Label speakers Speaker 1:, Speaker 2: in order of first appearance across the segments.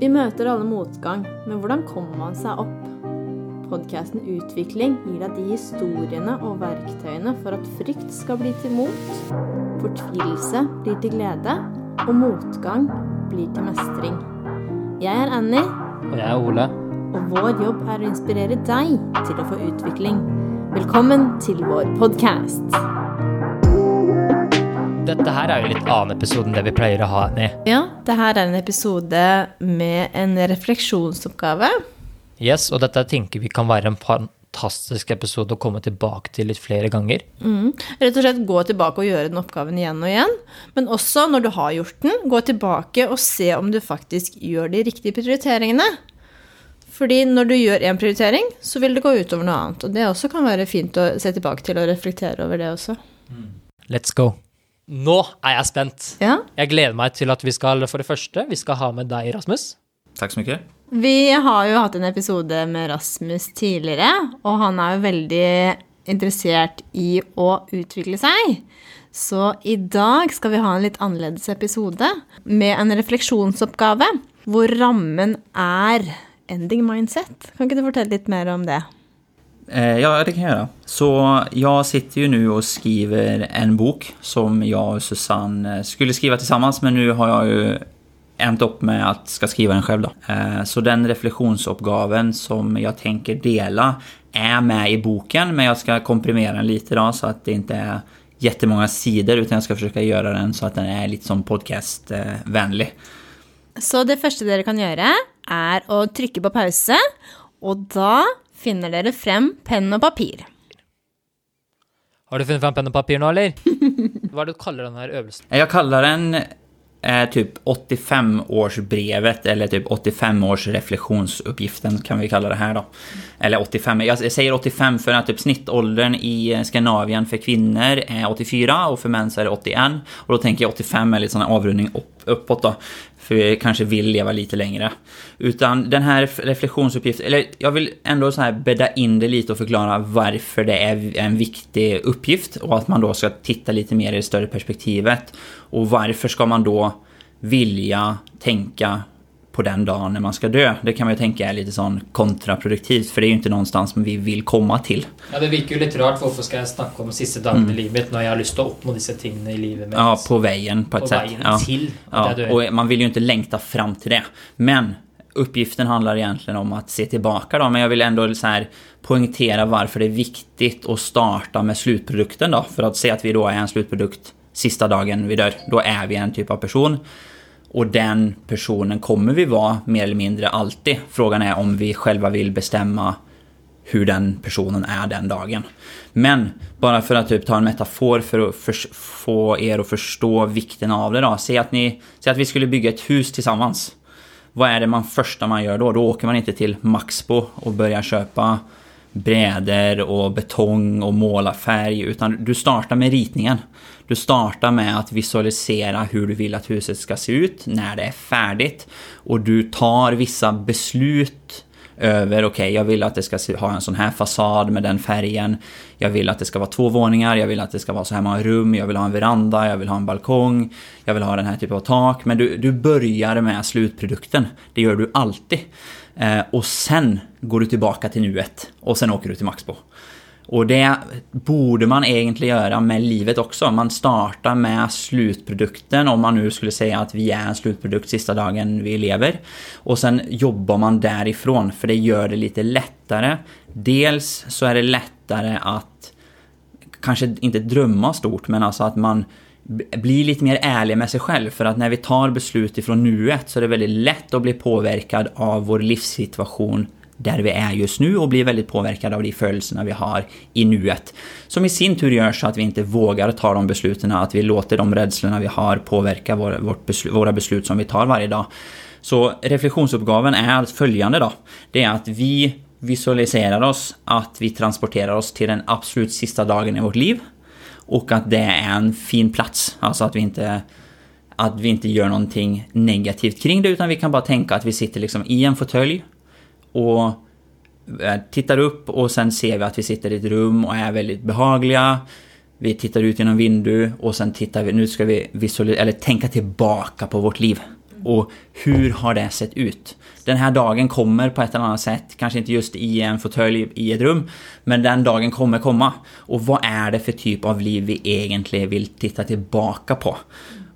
Speaker 1: Vi møter alle motgang, men hvordan kommer man seg opp? Podkasten Utvikling gir deg de historiene og verktøyene for at frykt skal bli til mot, fortvilelse blir til glede, og motgang blir til mestring. Jeg er Annie,
Speaker 2: Og jeg er Ole.
Speaker 1: og vår jobb er å inspirere deg til å få utvikling. Velkommen til vår podkast.
Speaker 2: Dette her er jo litt annen episode enn det vi pleier å ha. Annie.
Speaker 1: Ja, det her er en episode med en refleksjonsoppgave.
Speaker 2: Yes, og dette tenker vi kan være en fantastisk episode å komme tilbake til litt flere ganger.
Speaker 1: Mm. Rett og slett gå tilbake og gjøre den oppgaven igjen og igjen. Men også når du har gjort den, gå tilbake og se om du faktisk gjør de riktige prioriteringene. Fordi når du gjør én prioritering, så vil det gå utover noe annet. Og det også kan være fint å se tilbake til og reflektere over det også.
Speaker 2: Let's go. Nå er jeg spent.
Speaker 1: Ja.
Speaker 2: Jeg gleder meg til at vi skal, for det første, vi skal ha med deg, Rasmus.
Speaker 3: Tack så mycket.
Speaker 1: Vi har jo hatt en episode med Rasmus tidligere, og han er jo veldig interessert i å utvikle seg. Så i dag skal vi ha en litt annerledes episode med en refleksjonsoppgave hvor rammen er ending mindset. Kan ikke du fortelle litt mer om det?
Speaker 3: Eh, ja, det kan jag göra. Så jag sitter ju nu och skriver en bok som jag och Susanne eh, skulle skriva tillsammans, men nu har jag ju änt upp med att ska skriva den själv då. Eh, så den reflektionsuppgaven som jag tänker dela är med i boken, men jag ska komprimera den lite då så att det inte är jättemånga sidor, utan jag ska försöka göra den så att den är lite som podcastvänlig.
Speaker 1: Så det första dere kan göra är att trycka på pause, och då finner dere frem penn og papir.
Speaker 2: Har du funnet fram penn og papir nå, eller? Hva er det du kaller denne her øvelsen?
Speaker 3: Jag kallar den eh, typ 85-årsbrevet eller typ 85-års-reflektionsuppgiften kan vi kalla det här då. Eller 85, jag säger 85 för att typ snittåldern i eh, Skandinavien för kvinnor är 84 och för män så är det 81. Och då tänker jag 85 är lite sån här avrundning upp, uppåt då. För vi kanske vill leva lite längre. Utan den här reflektionsuppgiften, eller jag vill ändå så här bädda in det lite och förklara varför det är en viktig uppgift och att man då ska titta lite mer i det större perspektivet. Och varför ska man då vilja tänka på den dagen när man ska dö? Det kan man ju tänka är lite sån kontraproduktivt för det är ju inte någonstans som vi vill komma till.
Speaker 2: Ja, Det virker jo litt rart. Hvorfor skal jeg snakke om siste dagen i livet når jeg har lyst til å oppnå disse tingene i livet mitt?
Speaker 3: Ja, på vägen på ett
Speaker 2: på
Speaker 3: sätt.
Speaker 2: veien
Speaker 3: Ja.
Speaker 2: til at
Speaker 3: Ja, och man vill ju inte längta fram till det. Men uppgiften handlar egentligen om att se tillbaka då, men jag vill ändå så här poängtera varför det är viktigt att starta med slutprodukten då. För att se att vi då är en slutprodukt sista dagen vi dör, då är vi en typ av person. Och den personen kommer vi vara mer eller mindre alltid. Frågan är om vi själva vill bestämma hur den personen är den dagen. Men bara för att typ ta en metafor för att för, få er att förstå vikten av det då. Säg att, ni, säg att vi skulle bygga ett hus tillsammans. Vad är det man första man gör då? Då åker man inte till Maxbo och börjar köpa brädor och betong och måla färg utan du startar med ritningen. Du startar med att visualisera hur du vill att huset ska se ut när det är färdigt och du tar vissa beslut över, okej, jag vill att det ska ha en sån här fasad med den färgen. Jag vill att det ska vara två våningar, jag vill att det ska vara så här många rum, jag vill ha en veranda, jag vill ha en balkong, jag vill ha den här typen av tak. Men du, du börjar med slutprodukten. Det gör du alltid. Eh, och sen går du tillbaka till nuet och sen åker du till Maxbo. Och det borde man egentligen göra med livet också. Man startar med slutprodukten om man nu skulle säga att vi är en slutprodukt sista dagen vi lever. Och sen jobbar man därifrån för det gör det lite lättare. Dels så är det lättare att kanske inte drömma stort men alltså att man blir lite mer ärlig med sig själv för att när vi tar beslut ifrån nuet så är det väldigt lätt att bli påverkad av vår livssituation där vi är just nu och blir väldigt påverkade av de födelserna vi har i nuet. Som i sin tur gör så att vi inte vågar ta de besluten, att vi låter de rädslorna vi har påverka vår, vårt beslut, våra beslut som vi tar varje dag. Så reflektionsuppgaven är alltså följande då. Det är att vi visualiserar oss att vi transporterar oss till den absolut sista dagen i vårt liv. Och att det är en fin plats. Alltså att vi inte att vi inte gör någonting negativt kring det utan vi kan bara tänka att vi sitter liksom i en fåtölj och eh, tittar upp och sen ser vi att vi sitter i ett rum och är väldigt behagliga. Vi tittar ut genom vindu och sen tittar vi, nu ska vi visualisera, eller tänka tillbaka på vårt liv. Och hur har det sett ut? Den här dagen kommer på ett eller annat sätt, kanske inte just i en fåtölj i ett rum, men den dagen kommer komma. Och vad är det för typ av liv vi egentligen vill titta tillbaka på?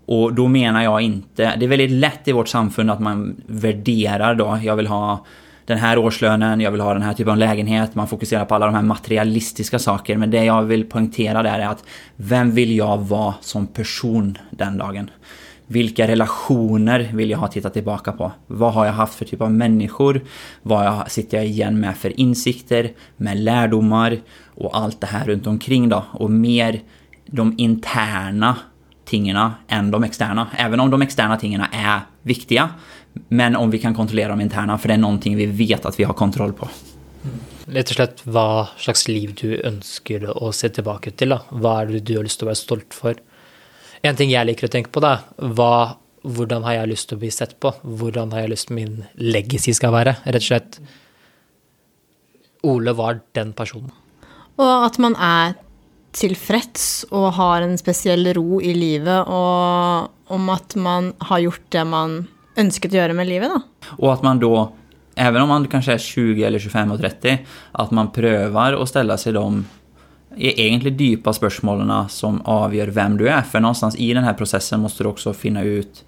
Speaker 3: Och då menar jag inte, det är väldigt lätt i vårt samfund att man värderar då, jag vill ha den här årslönen, jag vill ha den här typen av lägenhet, man fokuserar på alla de här materialistiska saker. Men det jag vill poängtera där är att vem vill jag vara som person den dagen? Vilka relationer vill jag ha tittat tillbaka på? Vad har jag haft för typ av människor? Vad sitter jag igen med för insikter, med lärdomar och allt det här runt omkring då? Och mer de interna tingerna än de externa. Även om de externa tingerna är viktiga. Men om vi kan kontrollera de interna, för det är någonting vi vet att vi har kontroll på.
Speaker 2: Rett og slett hva slags liv du ønsker å se tilbake til. da. Hva er det du har lyst til å være stolt for? En ting jeg liker å tenke på, da, hva, hvordan har jeg lyst til å bli sett på? Hvordan har jeg lyst til min legacy skal være? Rett og slett Ole var den personen.
Speaker 1: Og at man er tilfreds og har en spesiell ro i livet, og om at man har gjort det man önskat göra med livet. Då.
Speaker 3: Och att man då, även om man kanske är 20 eller 25 och 30, att man prövar att ställa sig de e- egentligen djupa spörsmålen som avgör vem du är. För någonstans i den här processen måste du också finna ut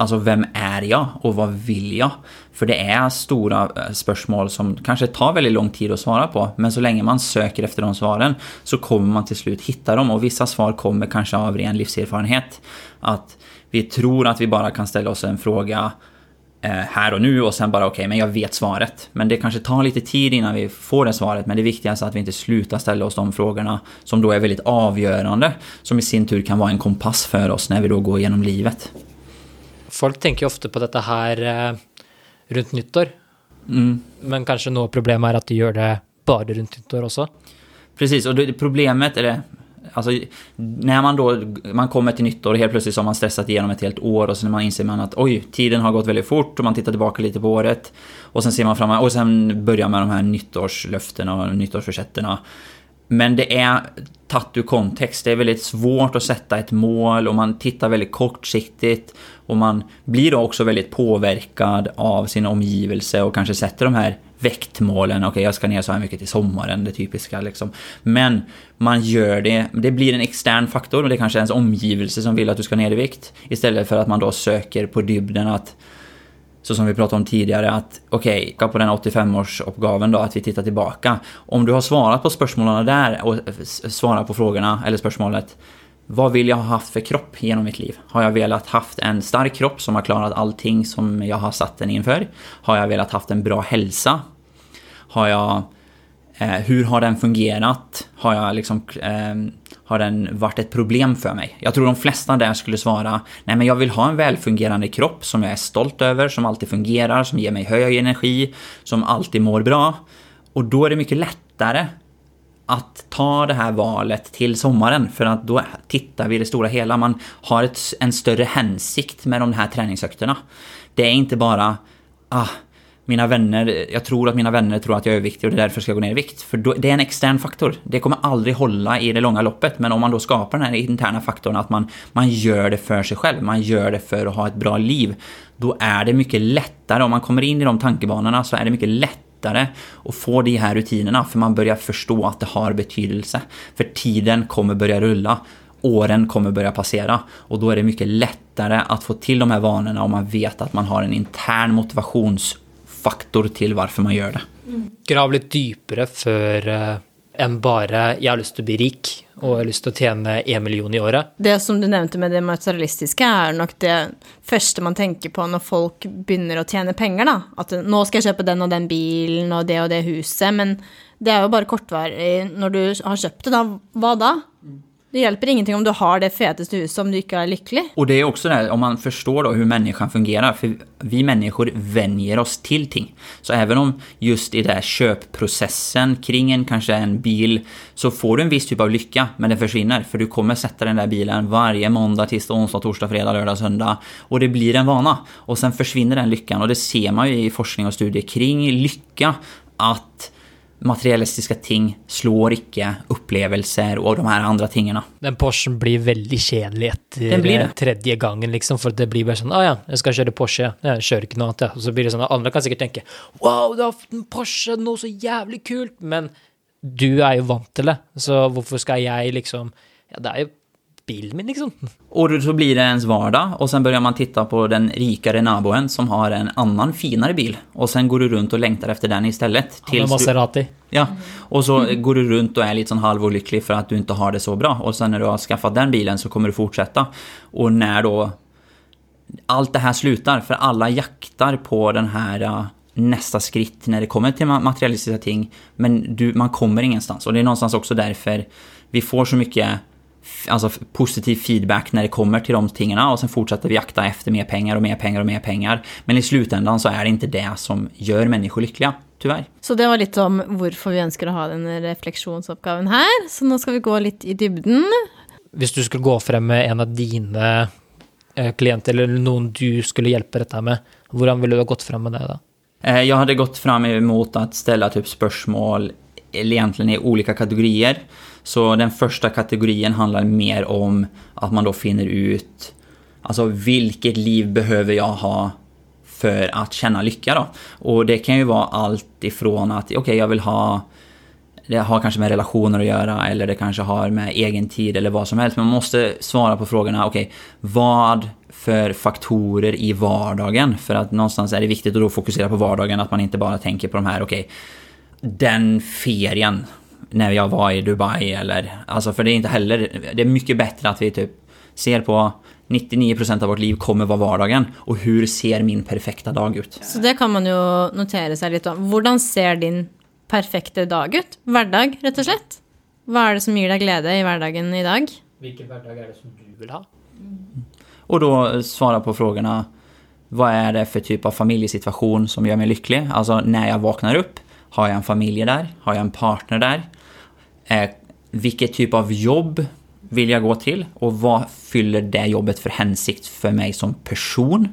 Speaker 3: Alltså vem är jag och vad vill jag? För det är stora eh, spörsmål som kanske tar väldigt lång tid att svara på. Men så länge man söker efter de svaren så kommer man till slut hitta dem. Och vissa svar kommer kanske av ren livserfarenhet. Att vi tror att vi bara kan ställa oss en fråga eh, här och nu och sen bara okej, okay, men jag vet svaret. Men det kanske tar lite tid innan vi får det svaret, men det viktigaste är att vi inte slutar ställa oss de frågorna som då är väldigt avgörande, som i sin tur kan vara en kompass för oss när vi då går genom livet.
Speaker 2: Folk tänker ofta på detta här eh, runt nyttår. Mm. Men kanske något problem är att de gör det bara runt nyttår också.
Speaker 3: Precis, och det, problemet, eller Alltså, när man då man kommer till nyttår och helt plötsligt så har man stressat igenom ett helt år och sen man inser man att oj, tiden har gått väldigt fort och man tittar tillbaka lite på året. Och sen ser man fram och sen börjar man de här nyttårslöftena och nyttårsförsätterna. Men det är tatt ur kontext. Det är väldigt svårt att sätta ett mål och man tittar väldigt kortsiktigt. Och man blir då också väldigt påverkad av sin omgivelse och kanske sätter de här väktmålen. Okej, okay, jag ska ner så här mycket till sommaren, det typiska liksom. Men man gör det, det blir en extern faktor och det är kanske är ens omgivelse som vill att du ska ner i vikt. Istället för att man då söker på dybden att så som vi pratade om tidigare, att okej, okay, på den 85-årsuppgaven då, att vi tittar tillbaka. Om du har svarat på spörsmålen där och svarat på frågorna, eller spörsmålet, vad vill jag ha haft för kropp genom mitt liv? Har jag velat haft en stark kropp som har klarat allting som jag har satt den inför? Har jag velat haft en bra hälsa? Har jag... Eh, hur har den fungerat? Har jag liksom... Eh, har den varit ett problem för mig? Jag tror de flesta där skulle svara Nej men jag vill ha en välfungerande kropp som jag är stolt över, som alltid fungerar, som ger mig hög energi, som alltid mår bra. Och då är det mycket lättare att ta det här valet till sommaren för att då tittar vi i det stora hela. Man har ett, en större hänsikt med de här träningsökterna. Det är inte bara ah, mina vänner, jag tror att mina vänner tror att jag är överviktig och det är därför ska jag gå ner i vikt. För då, det är en extern faktor. Det kommer aldrig hålla i det långa loppet. Men om man då skapar den här interna faktorn att man, man gör det för sig själv, man gör det för att ha ett bra liv. Då är det mycket lättare, om man kommer in i de tankebanorna så är det mycket lättare lättare att få de här rutinerna för man börjar förstå att det har betydelse. För tiden kommer börja rulla. Åren kommer börja passera och då är det mycket lättare att få till de här vanorna om man vet att man har en intern motivationsfaktor till varför man gör det.
Speaker 2: Mm. Grav lite djupare för eh, än bara jag har lust att bli rik och har lust att tjäna en miljon i året.
Speaker 1: Det som du nämnde med det materialistiska är nog det första man tänker på när folk börjar att tjäna pengar. Då. Att nu ska jag köpa den och den bilen och det och det huset. Men det är ju bara kortvarigt. När du har köpt det, då, vad då? Det hjälper ingenting om du har det fetaste huset om du inte är lycklig.
Speaker 3: Och det är också det här, om man förstår då hur människan fungerar, för vi människor vänjer oss till ting. Så även om just i den här köpprocessen kring en, kanske en bil, så får du en viss typ av lycka, men den försvinner. För du kommer sätta den där bilen varje måndag, tisdag, onsdag, torsdag, fredag, lördag, söndag. Och det blir en vana. Och sen försvinner den lyckan. Och det ser man ju i forskning och studier kring lycka, att materialistiska ting slår ikke opplevelser og de her andre tingene.
Speaker 2: Den Porschen blir
Speaker 3: Den blir det.
Speaker 2: eh, tredje gangen, liksom, for det blir bare sånn Å ja, jeg skal kjøre Porsche, ja. Jeg kjører ikke noe annet, ja. Og så blir det sånn at andre kan sikkert tenke Wow, du har fått en Porsche, noe så jævlig kult, men du er jo vant til det, så hvorfor skal jeg liksom Ja, det er jo bilen liksom.
Speaker 3: Och då så blir det ens vardag och sen börjar man titta på den rikare naboen som har en annan finare bil. Och sen går du runt och längtar efter den istället.
Speaker 2: Han
Speaker 3: Tills du,
Speaker 2: Maserati.
Speaker 3: ja, och så går du runt och är lite sån halvolycklig för att du inte har det så bra. Och sen när du har skaffat den bilen så kommer du fortsätta. Och när då allt det här slutar, för alla jaktar på den här uh, nästa skritt när det kommer till ma- materialistiska ting. Men du, man kommer ingenstans. Och det är någonstans också därför vi får så mycket alltså, positiv feedback när det kommer till de tingarna och sen fortsätter vi jakta efter mer pengar och mer pengar och mer pengar. Men i slutändan så är det inte det som gör människor lyckliga, tyvärr.
Speaker 1: Så det var litt om hvorfor vi ønsker å ha denne refleksjonsoppgaven her. Så nå skal vi gå litt i dybden.
Speaker 2: Hvis du skulle gå frem med en av dine eh, klienter, eller noen du skulle hjelpe dette med, hvordan ville du ha gått frem med det da?
Speaker 3: Eh, Jag hade gått fram emot att ställa typ spörsmål egentligen i olika kategorier. Så den första kategorin handlar mer om att man då finner ut Alltså vilket liv behöver jag ha för att känna lycka då? Och det kan ju vara allt ifrån att okej jag vill ha det har kanske med relationer att göra eller det kanske har med egen tid eller vad som helst. Men man måste svara på frågorna, okej, vad för faktorer i vardagen? För att någonstans är det viktigt att då fokusera på vardagen, att man inte bara tänker på de här, okej, den ferien när jag var i Dubai eller, alltså för det är inte heller, det är mycket bättre att vi typ ser på 99% av vårt liv kommer vara vardagen och hur ser min perfekta dag ut?
Speaker 1: Så det kan man jo notere seg litt om. Hvordan ser din perfekte dag ut? Hverdag, rett og slett? Hva er det som gir deg glede i hverdagen i dag?
Speaker 2: Hvilken hverdag er det som du vil ha?
Speaker 3: Och då svara på frågorna Vad är det för typ av familjesituation som gör mig lycklig? Alltså när jag vaknar upp, har jag en familj där? Har jag en partner där? Eh, vilket typ av jobb vill jag gå till? Och vad fyller det jobbet för hänsikt för mig som person?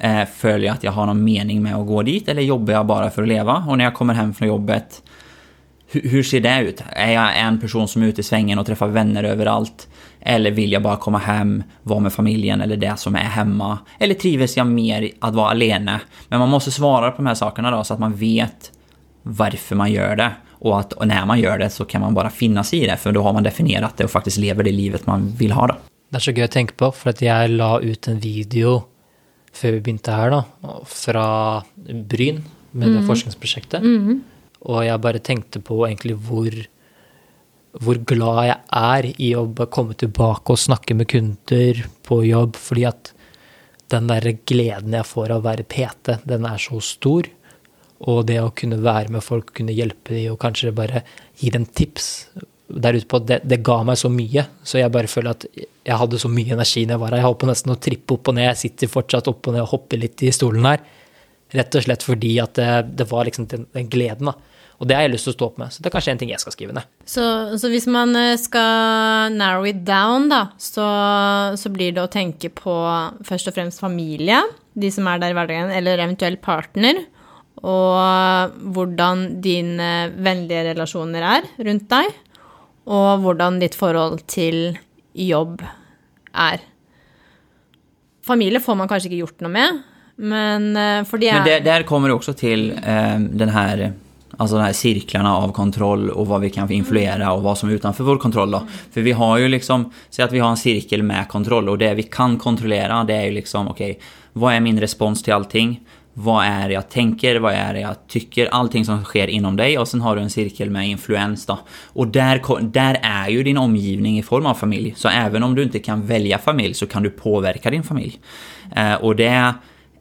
Speaker 3: Eh, följer jag att jag har någon mening med att gå dit eller jobbar jag bara för att leva? Och när jag kommer hem från jobbet, hur, hur ser det ut? Är jag en person som är ute i svängen och träffar vänner överallt? Eller vill jag bara komma hem, vara med familjen eller det som är hemma? Eller trivs jag mer att vara alene? Men man måste svara på de här sakerna då så att man vet varför man gör det. Och att och när man gör det så kan man bara finna sig i det för då har man definierat det och faktiskt lever det livet man vill ha då.
Speaker 2: Det er så gøy å tenke på, for at jeg la ut en video før vi begynte her, da, fra Bryn med det forskningsprosjektet. Og jeg bare tenkte på egentlig hvor, hvor glad jeg er i å bare komme tilbake og snakke med kunder på jobb, fordi at den der gleden jeg får av å være PT, den er så stor. Og det å kunne være med folk, kunne hjelpe dem og kanskje bare gi dem tips der ute på, det, det ga meg så mye. Så jeg bare føler at jeg hadde så mye energi når jeg var her. Jeg holdt på nesten å trippe opp og ned. Jeg sitter fortsatt opp og ned og hopper litt i stolen her. Rett og slett fordi at det, det var liksom den, den gleden, da. Og det har jeg lyst til å stå opp med. Så det er kanskje en ting jeg skal skrive ned.
Speaker 1: Så, så hvis man ska skal narrow it down, da, så, så blir det å tenke på først og fremst familie, de som er der i hverdagen, eller eventuell partner, og hvordan dine vennlige relasjoner er rundt deg, og hvordan ditt forhold til jobb er. Familie får man kanskje ikke gjort noe med, men eh, for de er
Speaker 3: Men det, där kommer det också till eh, den här Alltså de här cirklarna av kontroll och vad vi kan influera och vad som är utanför vår kontroll då. För vi har ju liksom, säg att vi har en cirkel med kontroll och det vi kan kontrollera det är ju liksom okej, vad är min respons till allting? Vad är det jag tänker? Vad är det jag tycker? Allting som sker inom dig och sen har du en cirkel med influens då. Och där, där är ju din omgivning i form av familj. Så även om du inte kan välja familj så kan du påverka din familj. Eh, och det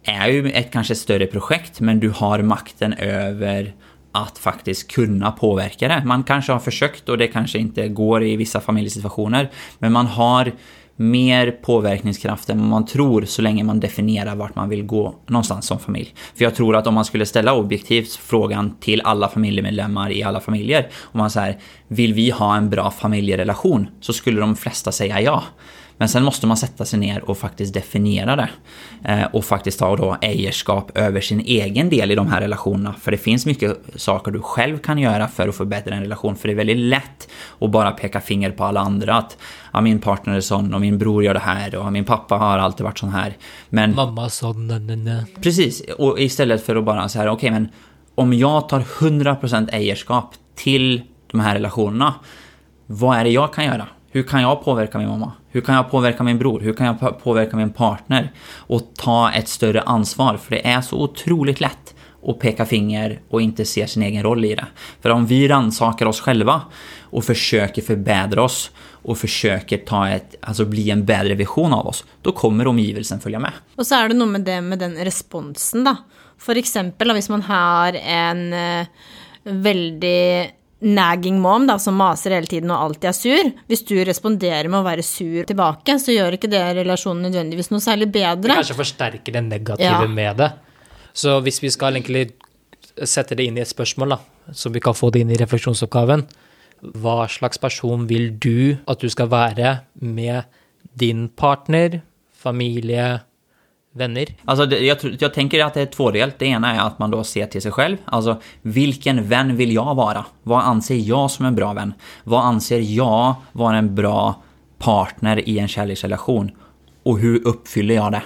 Speaker 3: är ju ett kanske större projekt men du har makten över att faktiskt kunna påverka det. Man kanske har försökt och det kanske inte går i vissa familjesituationer. Men man har mer påverkningskraft än vad man tror så länge man definierar vart man vill gå någonstans som familj. För jag tror att om man skulle ställa objektivt frågan till alla familjemedlemmar i alla familjer. Om man säger vill vi ha en bra familjerelation? Så skulle de flesta säga ja. Men sen måste man sätta sig ner och faktiskt definiera det. Eh, och faktiskt ta då ägarskap över sin egen del i de här relationerna. För det finns mycket saker du själv kan göra för att förbättra en relation. För det är väldigt lätt att bara peka finger på alla andra. Att ja, min partner är sån och min bror gör det här och min pappa har alltid varit sån här. Men...
Speaker 2: Mamma nej, nej, nej.
Speaker 3: Precis, och istället för att bara så här, okej okay, men om jag tar 100% ägarskap till de här relationerna, vad är det jag kan göra? Hur kan jag påverka min mamma? Hur kan jag påverka min bror? Hur kan jag påverka min partner? Och ta ett större ansvar, för det är så otroligt lätt att peka finger och inte se sin egen roll i det. För om vi rannsakar oss själva och försöker förbättra oss och försöker ta ett, alltså bli en bättre vision av oss, då kommer omgivelsen följa med.
Speaker 1: Och så är det något med det med den responsen då. För exempel om man har en eh, väldigt nagging mom da, som maser hele tiden og alltid er sur. Hvis du responderer med å være sur tilbake, så gjør ikke det relasjonen nødvendigvis noe særlig bedre.
Speaker 2: Det kanskje forsterker det negative ja. med det. Så hvis vi skal egentlig sette det inn i et spørsmål, da, så vi kan få det inn i refleksjonsoppgaven Hva slags person vil du at du skal være med din partner, familie, vänner?
Speaker 3: Alltså, det, jag, jag, tänker att det är tvådelt. Det ena är att man då ser till sig själv. Alltså, vilken vän vill jag vara? Vad anser jag som en bra vän? Vad anser jag vara en bra partner i en kärleksrelation? Och hur uppfyller jag det?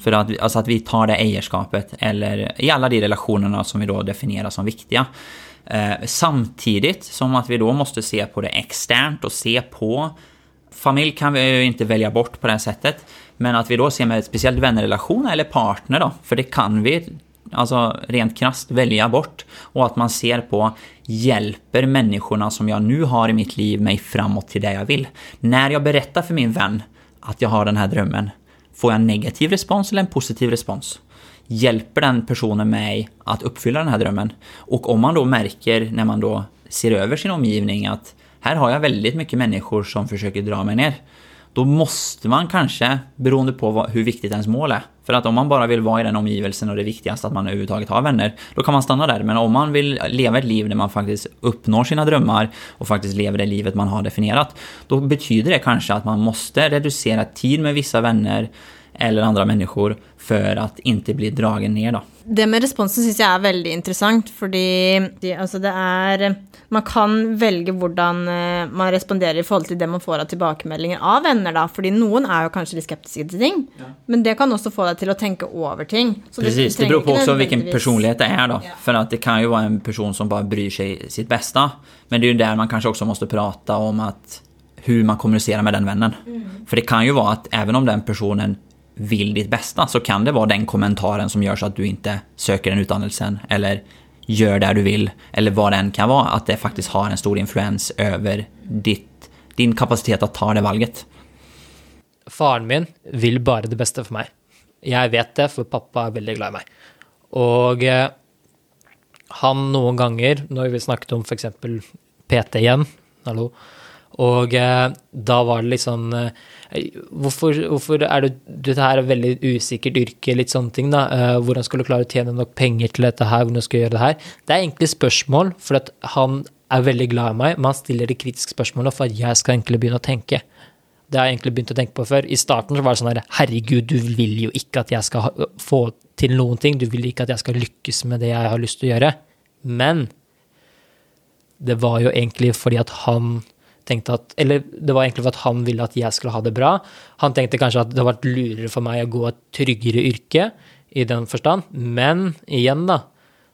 Speaker 3: För att, alltså att vi tar det ägarskapet, eller i alla de relationerna som vi då definierar som viktiga. Eh, samtidigt som att vi då måste se på det externt och se på Familj kan vi ju inte välja bort på det sättet. Men att vi då ser med speciellt vänrelation eller partner då, för det kan vi alltså rent krast välja bort. Och att man ser på, hjälper människorna som jag nu har i mitt liv mig framåt till det jag vill? När jag berättar för min vän att jag har den här drömmen, får jag en negativ respons eller en positiv respons? Hjälper den personen mig att uppfylla den här drömmen? Och om man då märker när man då ser över sin omgivning att här har jag väldigt mycket människor som försöker dra mig ner då måste man kanske, beroende på vad, hur viktigt ens mål är. För att om man bara vill vara i den omgivelsen och det viktigaste att man överhuvudtaget har vänner, då kan man stanna där. Men om man vill leva ett liv där man faktiskt uppnår sina drömmar och faktiskt lever det livet man har definierat, då betyder det kanske att man måste reducera tid med vissa vänner eller andra människor för att inte bli dragen ner då.
Speaker 1: Det med responsen syns jag är väldigt intressant, för det, alltså det är Man kan välja hur eh, man responderar i förhållande till det man får av tillbakemeldinger av vänner, då, för någon är ju kanske lite skeptiska till ting, ja. men det kan också få dig till att tänka över ting.
Speaker 3: Så Precis, det, det beror på också vilken personlighet det är då, ja. för att det kan ju vara en person som bara bryr sig sitt bästa, men det är ju där man kanske också måste prata om att hur man kommunicerar med den vännen. Mm. För det kan ju vara att även om den personen vill ditt bästa så kan det vara den kommentaren som gör så att du inte söker den utdannelsen eller gör det du vill eller vad det än kan vara. Att det faktiskt har en stor influens över ditt, din kapacitet att ta det valget.
Speaker 2: Faren min vill bara det bästa för mig. Jag vet det, för pappa är väldigt glad i mig. Och eh, han någon gånger, när vi snackade om för exempel PT igen, hallå, och eh, då var det liksom eh, Hvorfor, hvorfor er du Dette her er et veldig usikkert yrke, litt sånne ting, da. Uh, hvordan skal du klare å tjene nok penger til dette her, hvordan skal du gjøre det her? Det er egentlig spørsmål, for at han er veldig glad i meg, men han stiller de kritiske spørsmålene for at jeg skal egentlig begynne å tenke. Det har jeg egentlig begynt å tenke på før. I starten så var det sånn her Herregud, du vil jo ikke at jeg skal få til noen ting. Du vil ikke at jeg skal lykkes med det jeg har lyst til å gjøre. Men det var jo egentlig fordi at han tenkte at Eller det var egentlig for at han ville at jeg skulle ha det bra. Han tenkte kanskje at det hadde vært lurere for meg å gå et tryggere yrke, i den forstand. Men igjen, da,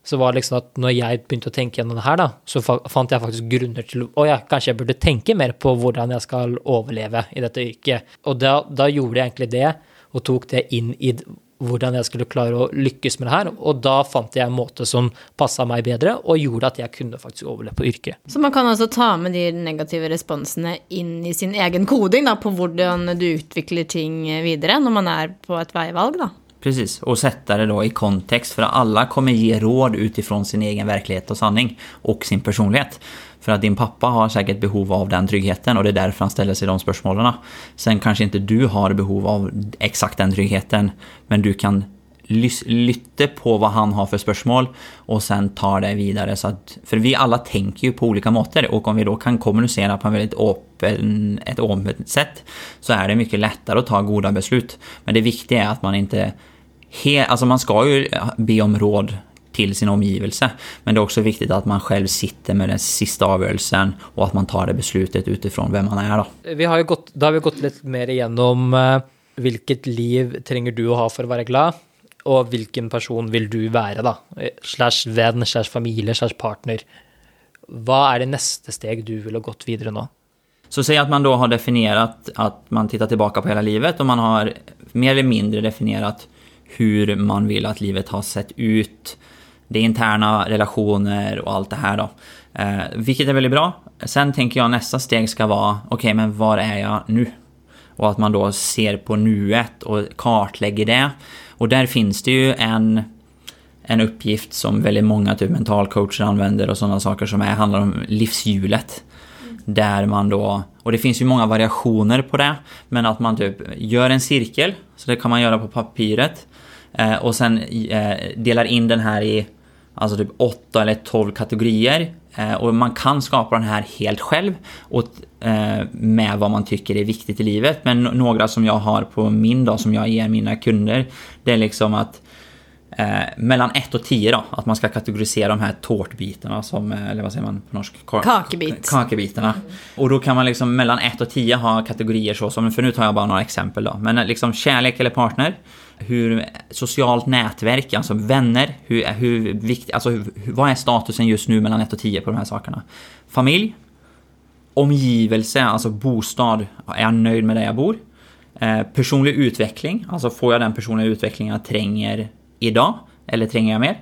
Speaker 2: så var det liksom at når jeg begynte å tenke gjennom det her, da, så fant jeg faktisk grunner til å ja, kanskje jeg burde tenke mer på hvordan jeg skal overleve i dette yrket. Og da, da gjorde jeg egentlig det, og tok det inn i hvordan jeg skulle klare å lykkes med det her. Og da fant jeg en måte som passa meg bedre, og gjorde at jeg kunne faktisk overleve på yrket.
Speaker 1: Så man kan altså ta med de negative responsene inn i sin egen koding da, på hvordan du utvikler ting videre når man är på ett veivalg, da?
Speaker 3: Precis, och sätta det då i kontext för alla kommer ge råd utifrån sin egen verklighet och sanning och sin personlighet. För att din pappa har säkert behov av den tryggheten och det är därför han ställer sig de spörsmålen. Sen kanske inte du har behov av exakt den tryggheten, men du kan lytte på vad han har för spörsmål och sen ta det vidare. Så att, för vi alla tänker ju på olika mått och om vi då kan kommunicera på en väldigt open, ett öppet sätt så är det mycket lättare att ta goda beslut. Men det viktiga är att man inte... He, alltså man ska ju be om råd till sin omgivelse. Men det är också viktigt att man själv sitter med den sista avgörelsen och att man tar det beslutet utifrån vem man är. Då.
Speaker 2: Vi har ju gått, då har vi gått lite mer igenom uh, vilket liv tränger du att ha för att vara glad och vilken person vill du vara då? Slash vän, slash familj, slash partner. Vad är det nästa steg du vill ha gått vidare nu?
Speaker 3: Så säg att man då har definierat att man tittar tillbaka på hela livet och man har mer eller mindre definierat hur man vill att livet har sett ut. Det är interna relationer och allt det här då. Eh, vilket är väldigt bra. Sen tänker jag nästa steg ska vara, okej okay, men var är jag nu? Och att man då ser på nuet och kartlägger det. Och där finns det ju en, en uppgift som väldigt många typ mentalcoacher använder och sådana saker som är, handlar om livshjulet. Mm. Där man då, och det finns ju många variationer på det, men att man typ gör en cirkel, så det kan man göra på papiret. Eh, och sen eh, delar in den här i alltså typ 8 eller 12 kategorier. Eh, och man kan skapa den här helt själv och, eh, med vad man tycker är viktigt i livet. Men några som jag har på min dag som jag ger mina kunder, det är liksom att eh, mellan 1 och 10 då, att man ska kategorisera de här tårtbitarna som, eh, eller vad säger man på norsk?
Speaker 1: Kakebit.
Speaker 3: Kakebitarna. Mm. Och då kan man liksom mellan 1 och 10 ha kategorier så som, för nu tar jag bara några exempel då. Men liksom kärlek eller partner, hur socialt nätverk, alltså vänner, hur, hur viktigt, alltså hur, vad är statusen just nu mellan 1 och 10 på de här sakerna? Familj, omgivelse, alltså bostad, är jag nöjd med där jag bor? Eh, personlig utveckling, alltså får jag den personliga utvecklingen jag tränger idag? Eller tränger jag mer?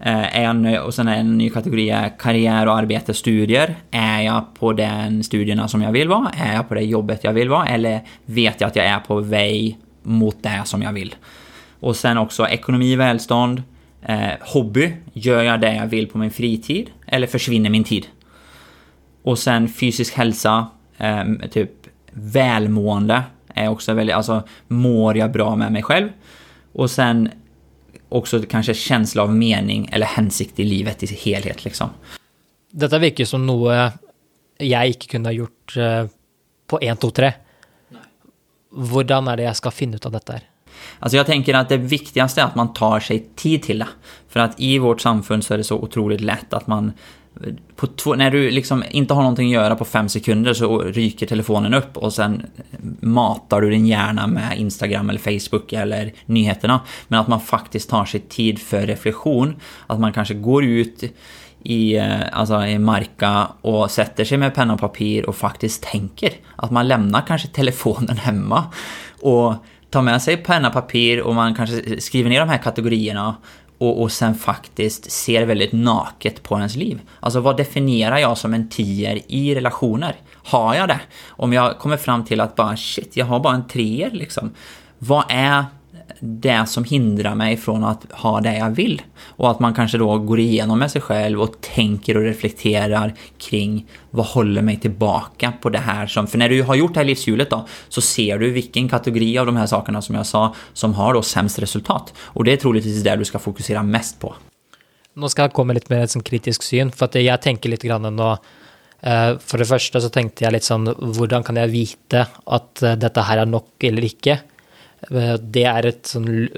Speaker 3: Eh, är jag nöjd, och sen är en ny kategori är karriär och arbete, studier. Är jag på den studierna som jag vill vara? Är jag på det jobbet jag vill vara? Eller vet jag att jag är på väg mot det som jag vill. Och sen också ekonomi, välstånd, eh, hobby. Gör jag det jag vill på min fritid? Eller försvinner min tid? Och sen fysisk hälsa, eh, typ välmående är också väldigt, alltså mår jag bra med mig själv? Och sen också kanske känsla av mening eller hänsikt i livet i helhet liksom.
Speaker 2: Detta verkar som något jag inte kunde ha gjort eh, på 1, 2, 3. Hur är det jag ska finna ut av detta?
Speaker 3: Alltså jag tänker att det viktigaste är att man tar sig tid till det. För att i vårt samfund så är det så otroligt lätt att man två, när du liksom inte har någonting att göra på fem sekunder så ryker telefonen upp och sen matar du din hjärna med Instagram eller Facebook eller nyheterna. Men att man faktiskt tar sig tid för reflektion. Att man kanske går ut i, eh, alltså i Marka och sätter sig med penna och papper och faktiskt tänker. Att man lämnar kanske telefonen hemma och tar med sig penna och papper och man kanske skriver ner de här kategorierna och, och sen faktiskt ser väldigt naket på ens liv. Alltså vad definierar jag som en tier i relationer? Har jag det? Om jag kommer fram till att bara shit, jag har bara en treer liksom. Vad är det som hindrar mig från att ha det jag vill. Och att man kanske då går igenom med sig själv och tänker och reflekterar kring vad håller mig tillbaka på det här som... För när du har gjort det här livshjulet då, så ser du vilken kategori av de här sakerna som jag sa som har då sämst resultat. Och det är troligtvis det du ska fokusera mest på.
Speaker 2: Nu ska jag komma lite med en kritisk syn, för att jag tänker lite grann ändå eh, för det första så tänkte jag lite sånn Hur kan jag veta att eh, detta här är nog eller inte? Eh, det är ett sånn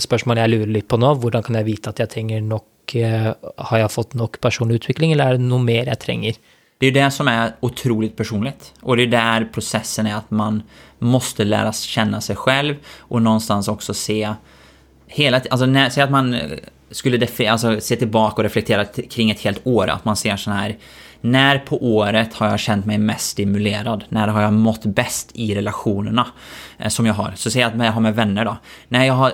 Speaker 2: spørsmål jeg lurer litt på nå. Hvordan kan jag veta att jag trenger nok eh, Har jag fått nok personlig utveckling, eller är det något mer jag trenger?
Speaker 3: Det är det som är otroligt personligt. Och det är där processen är att man måste lära känna sig själv och någonstans också se hela Alltså, när, säg att man skulle alltså, se tillbaka och reflektera kring ett helt år. Att man ser sån här när på året har jag känt mig mest stimulerad? När har jag mått bäst i relationerna eh, som jag har? Så säg att jag har med vänner då. När jag har,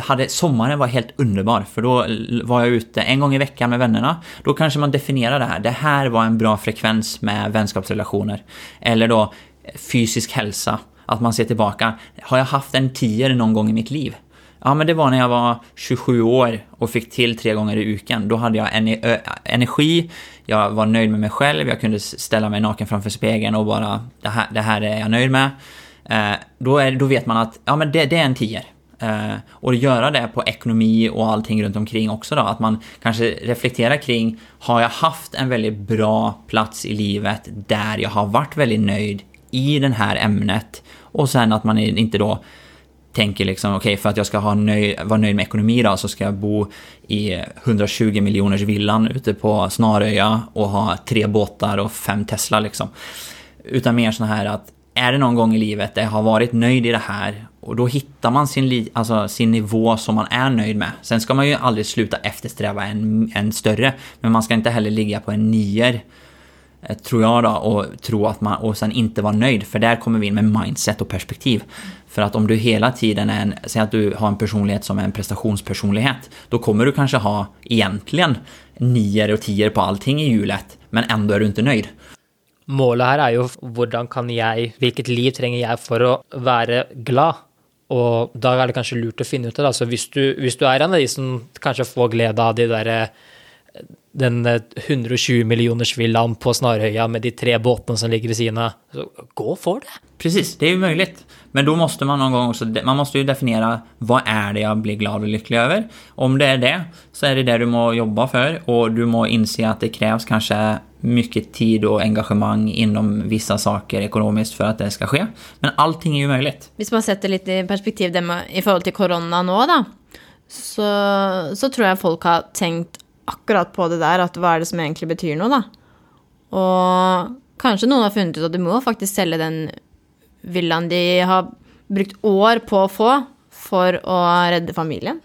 Speaker 3: hade, sommaren var helt underbar för då var jag ute en gång i veckan med vännerna. Då kanske man definierar det här. Det här var en bra frekvens med vänskapsrelationer. Eller då eh, fysisk hälsa. Att man ser tillbaka. Har jag haft en tier någon gång i mitt liv? Ja, men det var när jag var 27 år och fick till tre gånger i veckan. Då hade jag energi, jag var nöjd med mig själv, jag kunde ställa mig naken framför spegeln och bara det här, det här är jag nöjd med. Eh, då, är, då vet man att ja, men det, det är en tier. Eh, och göra det på ekonomi och allting runt omkring också då. Att man kanske reflekterar kring, har jag haft en väldigt bra plats i livet där jag har varit väldigt nöjd i det här ämnet? Och sen att man inte då tänker liksom, okej, okay, för att jag ska ha nöj, vara nöjd med ekonomi då, så ska jag bo i 120 miljoners villan ute på Snaröja och ha tre båtar och fem Tesla liksom. Utan mer så här att, är det någon gång i livet där jag har varit nöjd i det här och då hittar man sin, alltså, sin nivå som man är nöjd med. Sen ska man ju aldrig sluta eftersträva en, en större, men man ska inte heller ligga på en nier Eh, tror jag då, och tro att man, och sen inte vara nöjd, för där kommer vi in med mindset och perspektiv. För att om du hela tiden är en, säg att du har en personlighet som är en prestationspersonlighet, då kommer du kanske ha egentligen nior och tior på allting i hjulet, men ändå är du inte nöjd.
Speaker 2: Målet här är ju hur kan jag, vilket liv tränger jag för att vara glad? Och då är det kanske lurt att finna ut det. Så om du, du är en av de som kanske får glädje av de där, eh, den 120 miljoners villan på Snarhöja med de tre båtarna som ligger vid sidan, så gå för det.
Speaker 3: Precis, det är ju möjligt. Men då måste man någon gång också, man måste ju definiera vad är det jag blir glad och lycklig över? Om det är det, så är det det du må jobba för och du må inse att det krävs kanske mycket tid och engagemang inom vissa saker ekonomiskt för att det ska ske. Men allting är ju möjligt.
Speaker 1: Om man sätter lite i perspektiv med, i förhållande till corona nu då, så, så tror jag folk har tänkt akkurat på det där, att vad är det som egentligen betyder något då? Och kanske någon har funnit ut att du måste faktiskt sälja den villan de har brukt år på att få för att rädda familjen.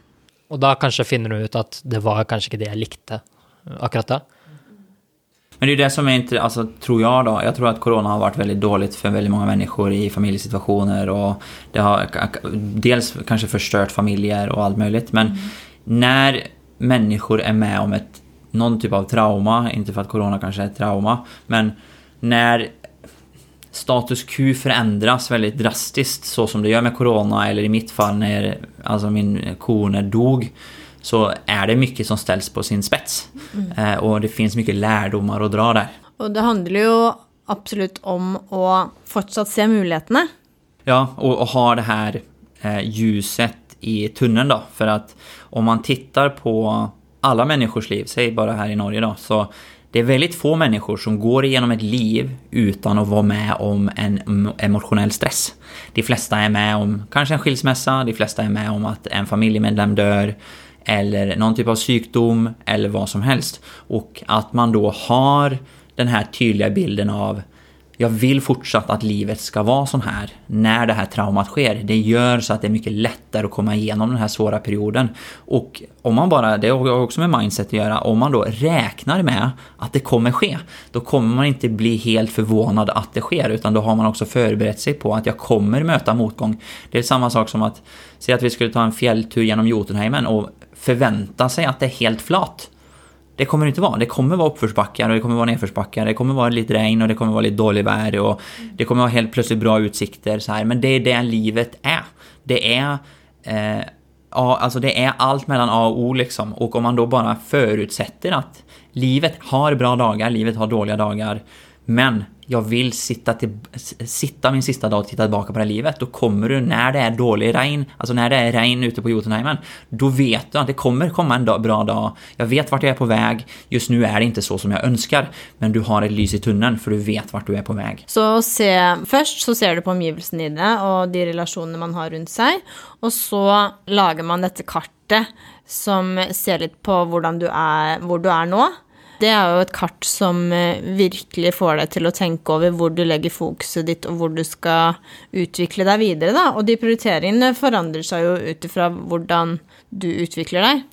Speaker 2: Och då kanske finner du ut att det var kanske inte det jag likte akkurat då?
Speaker 3: Men det är det som är inte, alltså tror jag då, jag tror att corona har varit väldigt dåligt för väldigt många människor i familjesituationer och det har dels kanske förstört familjer och allt möjligt men mm. när människor är med om ett, någon typ av trauma, inte för att corona kanske är ett trauma, men när status quo förändras väldigt drastiskt så som det gör med corona eller i mitt fall när alltså min kone dog så är det mycket som ställs på sin spets. Mm. Eh, och det finns mycket lärdomar att dra där.
Speaker 1: Och det handlar ju absolut om att fortsatt se möjligheterna.
Speaker 3: Ja, och, och ha det här eh, ljuset i tunneln då. För att om man tittar på alla människors liv, säg bara här i Norge då, så det är väldigt få människor som går igenom ett liv utan att vara med om en emotionell stress. De flesta är med om kanske en skilsmässa, de flesta är med om att en familjemedlem dör, eller någon typ av sjukdom eller vad som helst. Och att man då har den här tydliga bilden av jag vill fortsatt att livet ska vara sån här när det här traumat sker. Det gör så att det är mycket lättare att komma igenom den här svåra perioden. Och om man bara, det har också med mindset att göra, om man då räknar med att det kommer ske, då kommer man inte bli helt förvånad att det sker, utan då har man också förberett sig på att jag kommer möta motgång. Det är samma sak som att, säg att vi skulle ta en fjälltur genom Jotunheimen och förvänta sig att det är helt flat. Det kommer det inte vara. Det kommer vara uppförsbackar och det kommer vara nedförsbackar. Det kommer vara lite regn och det kommer vara lite dålig väder och det kommer vara helt plötsligt bra utsikter så här. Men det är det livet är. Det är eh, alltså det är allt mellan A och O liksom. Och om man då bara förutsätter att livet har bra dagar, livet har dåliga dagar. Men jag vill sitta, till, sitta min sista dag och titta tillbaka på det här livet. Då kommer du, när det är dålig regn, alltså när det är regn ute på Jotunheimen, då vet du att det kommer komma en dag, bra dag. Jag vet vart jag är på väg. Just nu är det inte så som jag önskar, men du har ett lys i tunneln för du vet vart du är på väg.
Speaker 1: Så se, först så ser du på omgivelsene dine och de relationer man har runt sig, och så lagar man detta kartet som ser lite på hur du är, du är nu det är ju ett kart som eh, verkligen får dig till att tänka över var du lägger fokuset ditt och var du ska utveckla dig vidare. Då. Och de prioriteringarna förändras ju utifrån hur du utvecklar dig.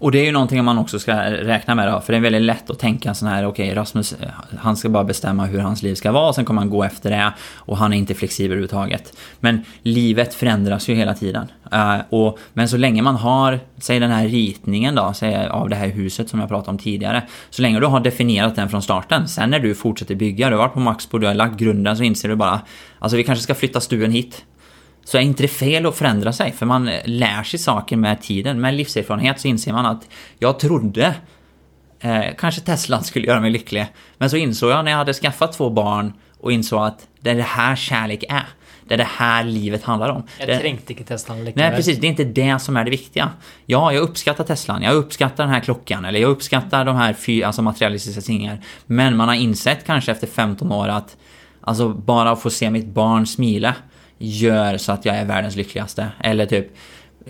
Speaker 3: Och det är ju någonting man också ska räkna med då, för det är väldigt lätt att tänka sån här, okej okay, Rasmus, eh, han ska bara bestämma hur hans liv ska vara, sen kommer han gå efter det och han är inte flexibel överhuvudtaget. Men livet förändras ju hela tiden. Uh, och, men så länge man har, säg den här ritningen då, säg av det här huset som jag pratade om tidigare, så länge du har definierat den från starten, sen när du fortsätter bygga, du har varit på Maxbo, du har lagt grunden, så inser du bara, alltså vi kanske ska flytta stuen hit så är inte det fel att förändra sig, för man lär sig saker med tiden. Med livserfarenhet så inser man att jag trodde eh, kanske Tesla skulle göra mig lycklig. Men så insåg jag när jag hade skaffat två barn och insåg att det är det här kärlek är. Det är det här livet handlar om.
Speaker 2: Jeg
Speaker 3: Det-
Speaker 2: trengte ikke Teslaen
Speaker 3: Nej, precis. Det är inte det som är det viktiga. Ja, jag uppskattar Teslan, jag uppskattar den här klockan, eller jag uppskattar de här fy, alltså materialistiska tingen. Men man har insett kanske efter 15 år att alltså bara att få se mitt barn smila gör så att jag är världens lyckligaste. Eller typ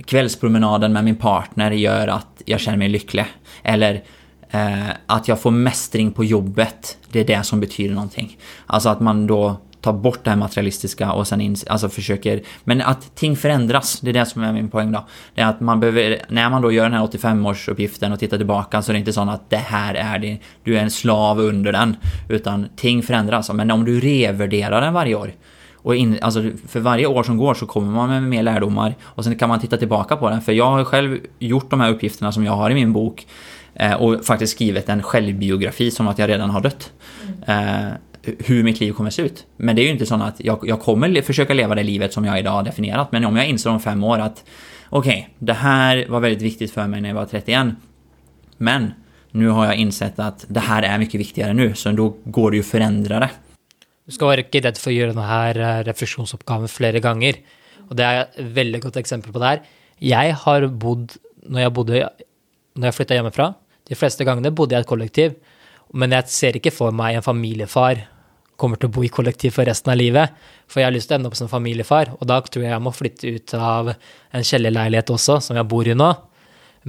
Speaker 3: kvällspromenaden med min partner gör att jag känner mig lycklig. Eller eh, att jag får mästring på jobbet, det är det som betyder någonting. Alltså att man då tar bort det här materialistiska och sen ins- alltså försöker... Men att ting förändras, det är det som är min poäng då. Det är att man behöver, när man då gör den här 85-årsuppgiften och tittar tillbaka så är det inte så att det här är det, du är en slav under den. Utan ting förändras. Men om du revärderar den varje år och in, alltså för varje år som går så kommer man med mer lärdomar och sen kan man titta tillbaka på den. För jag har själv gjort de här uppgifterna som jag har i min bok eh, och faktiskt skrivit en självbiografi som att jag redan har dött. Eh, hur mitt liv kommer se ut. Men det är ju inte så att jag, jag kommer försöka leva det livet som jag idag har definierat. Men om jag inser om fem år att okej, det här var väldigt viktigt för mig när jag var 31. Men nu har jag insett att det här är mycket viktigare nu, så då går det ju att förändra det.
Speaker 2: Du skal være ikke redd for å gjøre denne her eh, refleksjonsoppgaven flere ganger. Og det er et veldig godt eksempel på det her. Jeg har bodd, når jeg bodde, når jeg flytta hjemmefra, de fleste gangene bodde jeg i et kollektiv, men jeg ser ikke for meg en familiefar kommer til å bo i kollektiv for resten av livet, for jeg har lyst til å ende opp som familiefar, og da tror jeg jeg må flytte ut av en kjellerleilighet også, som jeg bor i nå.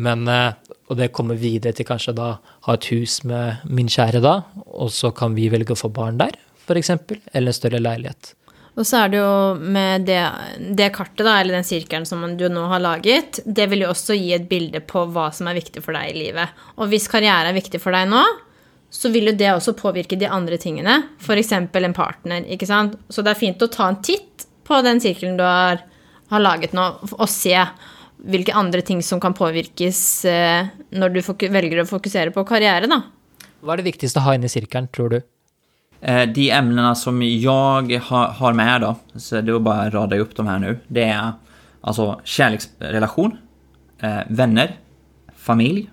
Speaker 2: Men, eh, og det kommer videre til kanskje da ha et hus med min kjære da, og så kan vi velge å få barn der, for eksempel, eller en større leilighet.
Speaker 1: Og så er det jo med det, det kartet, da, eller den sirkelen som du nå har laget, det vil jo også gi et bilde på hva som er viktig for deg i livet. Og hvis karriere er viktig for deg nå, så vil jo det også påvirke de andre tingene. F.eks. en partner, ikke sant. Så det er fint å ta en titt på den sirkelen du har, har laget nå, og se hvilke andre ting som kan påvirkes eh, når du foku- velger å fokusere på karriere, da.
Speaker 2: Hva er det viktigste å ha inne i sirkelen, tror du?
Speaker 3: Eh, de ämnena som jag har, med då, så det är bara att rada upp de här nu. Det är alltså kärleksrelation, eh, vänner, familj,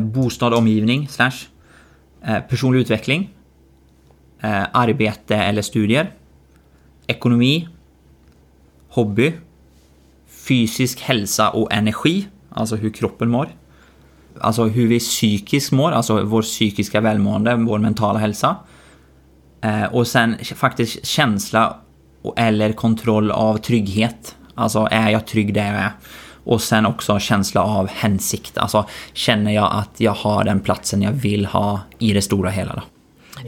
Speaker 3: bostad bostad, omgivning, slash, personlig utveckling, arbete eller studier, ekonomi, hobby, fysisk hälsa och energi, alltså hur kroppen mår. Alltså hur vi psykiskt mår, alltså vår psykiska välmående, vår mentala hälsa. Eh, och sen faktiskt känsla eller kontroll av trygghet. Alltså är jag trygg där jag är? Och sen också känsla av hänsikt. Alltså känner jag att jag har den platsen jag vill ha i det stora hela då?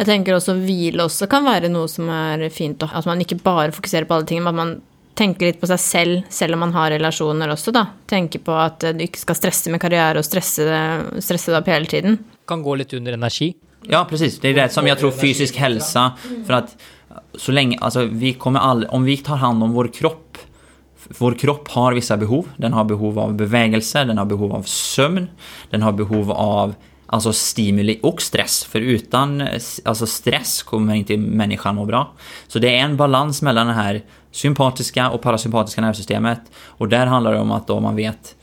Speaker 1: tänker också att vila också kan vara något som är fint. Att man inte bara fokuserar på allting, men att man tenker litt på seg selv, selv om man har relasjoner også, da. Tenker på at du ikke skal stresse med karriere og stresse, stresse deg opp hele tiden.
Speaker 2: Kan gå litt under energi.
Speaker 3: Ja, precis. Det är det som jag tror fysisk hälsa. För att så länge, alltså vi kommer aldrig, om vi tar hand om vår kropp. Vår kropp har vissa behov. Den har behov av bevägelse, den har behov av sömn, den har behov av alltså stimuli och stress. För utan alltså stress kommer inte människan må bra. Så det är en balans mellan det här sympatiska och parasympatiska nervsystemet. Och där handlar det om att då man vet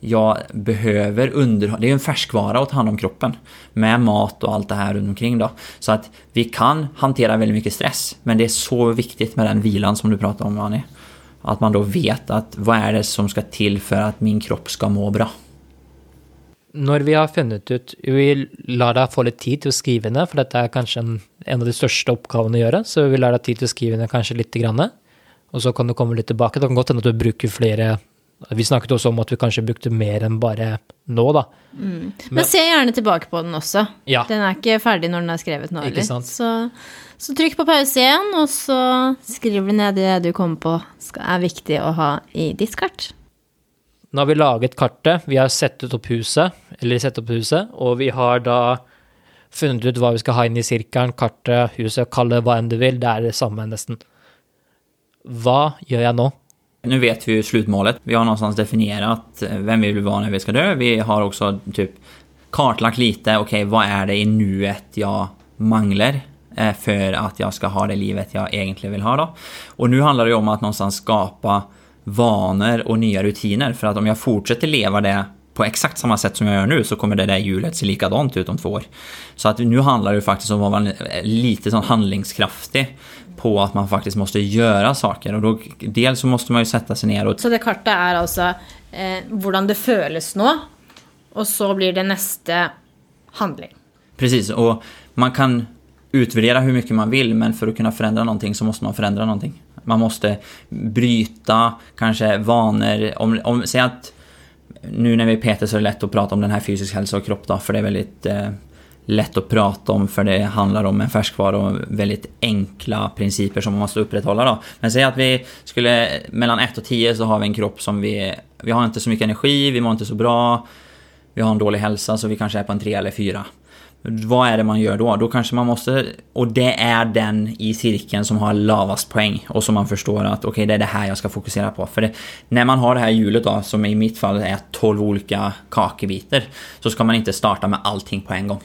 Speaker 3: jag behöver underhålla, det är ju en färskvara att ta hand om kroppen. Med mat och allt det här runt omkring då. Så att vi kan hantera väldigt mycket stress. Men det är så viktigt med den vilan som du pratar om Annie. Att man då vet att vad är det som ska till för att min kropp ska må bra.
Speaker 2: Når vi har funnet ut Vi lar deg få litt tid til å skrive ned, for dette er kanskje en, en av de største oppgavene å gjøre, så vi lar deg tid til å skrive ned kanskje lite grann. Og så kan du komme litt tilbake. Det kan godt hende at du bruker flere Vi snakket også om at vi kanskje brukte mer enn bare nå, da.
Speaker 1: Men se gjerne tilbake på den også.
Speaker 2: Ja.
Speaker 1: Den er ikke ferdig når den er skrevet nå. Eller? Så, så trykk på pause igjen, og så skriver du ned det du kommer på skal, er viktig å ha i ditt kart.
Speaker 2: Nå har vi laget kartet, vi har settet opp huset, eller sett opp huset, og vi har da funnet ut hva vi skal ha inn i sirkelen, kartet, huset, kall det hva enn du vil, det er det samme nesten. Hva gjør jeg nå?
Speaker 3: Nu vet vi ju slutmålet. Vi har någonstans definierat eh, vem vi vill vara när vi ska dö. Vi har också typ kartlagt lite, okej vad är det i nuet jag manglar eh, för att jag ska ha det livet jag egentligen vill ha då. Och nu handlar det ju om att någonstans skapa vanor och nya rutiner för att om jag fortsätter leva det på exakt samma sätt som jag gör nu så kommer det där hjulet se likadant ut om två år. Så att nu handlar det faktiskt om att vara lite sån handlingskraftig på att man faktiskt måste göra saker. Och då, dels så måste man ju sätta sig ner och...
Speaker 1: Så det kartet är alltså eh, hur det känns nu och så blir det nästa handling.
Speaker 3: Precis, och man kan utvärdera hur mycket man vill men för att kunna förändra någonting så måste man förändra någonting. Man måste bryta kanske vanor. Om, om, säg att nu när vi är Peter så är det lätt att prata om den här fysisk hälsa och kropp då, för det är väldigt eh, lätt att prata om för det handlar om en färskvara och väldigt enkla principer som man måste upprätthålla då. Men säg att vi skulle, mellan 1 och 10 så har vi en kropp som vi, vi har inte så mycket energi, vi mår inte så bra, vi har en dålig hälsa så vi kanske är på en 3 eller 4. Vad är det man gör då? Då kanske man måste... Och det är den i cirkeln som har lavast poäng och som man förstår att okej, okay, det är det här jag ska fokusera på. För det, när man har det här hjulet då, som i mitt fall är 12 olika kakebitar, så ska man inte starta med allting på en gång.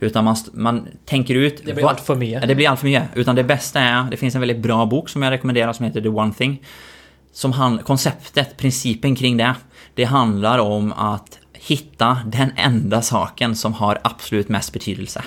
Speaker 3: Utan man, man tänker ut...
Speaker 2: Det blir allt för mycket.
Speaker 3: Det blir allt för mycket. Utan det bästa är, det finns en väldigt bra bok som jag rekommenderar som heter The One Thing. Som han, konceptet, principen kring det, det handlar om att hitta den enda saken som har absolut mest betydelse.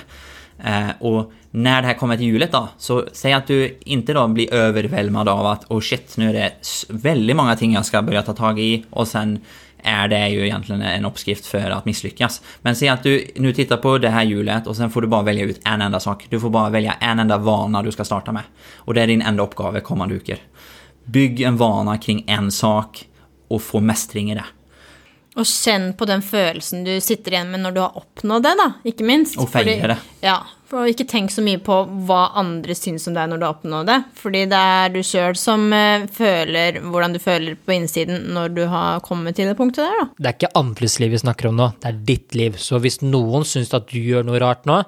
Speaker 3: Eh, och när det här kommer till hjulet då, så säg att du inte då blir överväldigad av att oh shit, nu är det väldigt många ting jag ska börja ta tag i och sen är det ju egentligen en uppskrift för att misslyckas. Men säg att du nu tittar på det här hjulet och sen får du bara välja ut en enda sak. Du får bara välja en enda vana du ska starta med. Och det är din enda uppgave kommande veckor. Bygg en vana kring en sak och få mästring i det.
Speaker 1: Og kjenn på den følelsen du sitter igjen med når du har oppnådd det, da, ikke minst.
Speaker 3: Og feire det.
Speaker 1: Ja, for ikke tenk så mye på hva andre syns om deg når du har oppnådd det. Fordi det er du sjøl som uh, føler hvordan du føler på innsiden når du har kommet til det punktet der, da.
Speaker 2: Det er ikke andres liv vi snakker om nå, det er ditt liv. Så hvis noen syns at du gjør noe rart nå,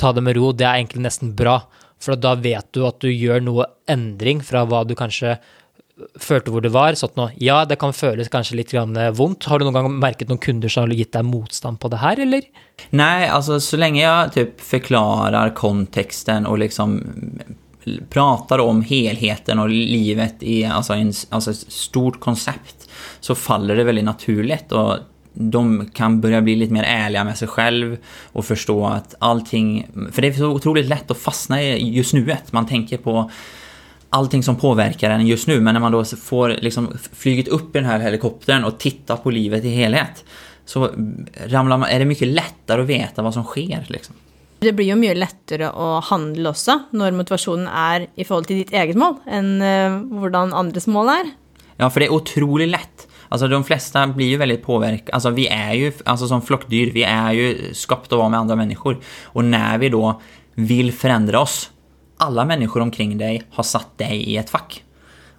Speaker 2: ta det med ro. Det er egentlig nesten bra. For da vet du at du gjør noe endring fra hva du kanskje følte hvor det var. Sånn nå, ja, det kan føles kanskje litt eh, vondt. Har du noen gang merket noen kunder som har gitt deg motstand på det her, eller?
Speaker 3: Nej, alltså så länge jag typ förklarar kontexten och liksom pratar om helheten och livet i alltså en, alltså ett stort koncept så faller det väldigt naturligt och de kan börja bli lite mer ärliga med sig själv och förstå att allting... För det är så otroligt lätt att fastna i just nuet. Man tänker på allting som påverkar en just nu, men när man då får liksom flygit upp i den här helikoptern och tittar på livet i helhet så ramlar man, är det mycket lättare att veta vad som sker. Liksom.
Speaker 1: Det blir ju mycket lättare att handla också när motivationen är i förhållande till ditt eget mål än uh, hur andras mål är.
Speaker 3: Ja, för det är otroligt lätt. Alltså de flesta blir ju väldigt påverkade. Alltså vi är ju, alltså som flockdyr, vi är ju skapta att vara med andra människor. Och när vi då vill förändra oss alla människor omkring dig har satt dig i ett fack.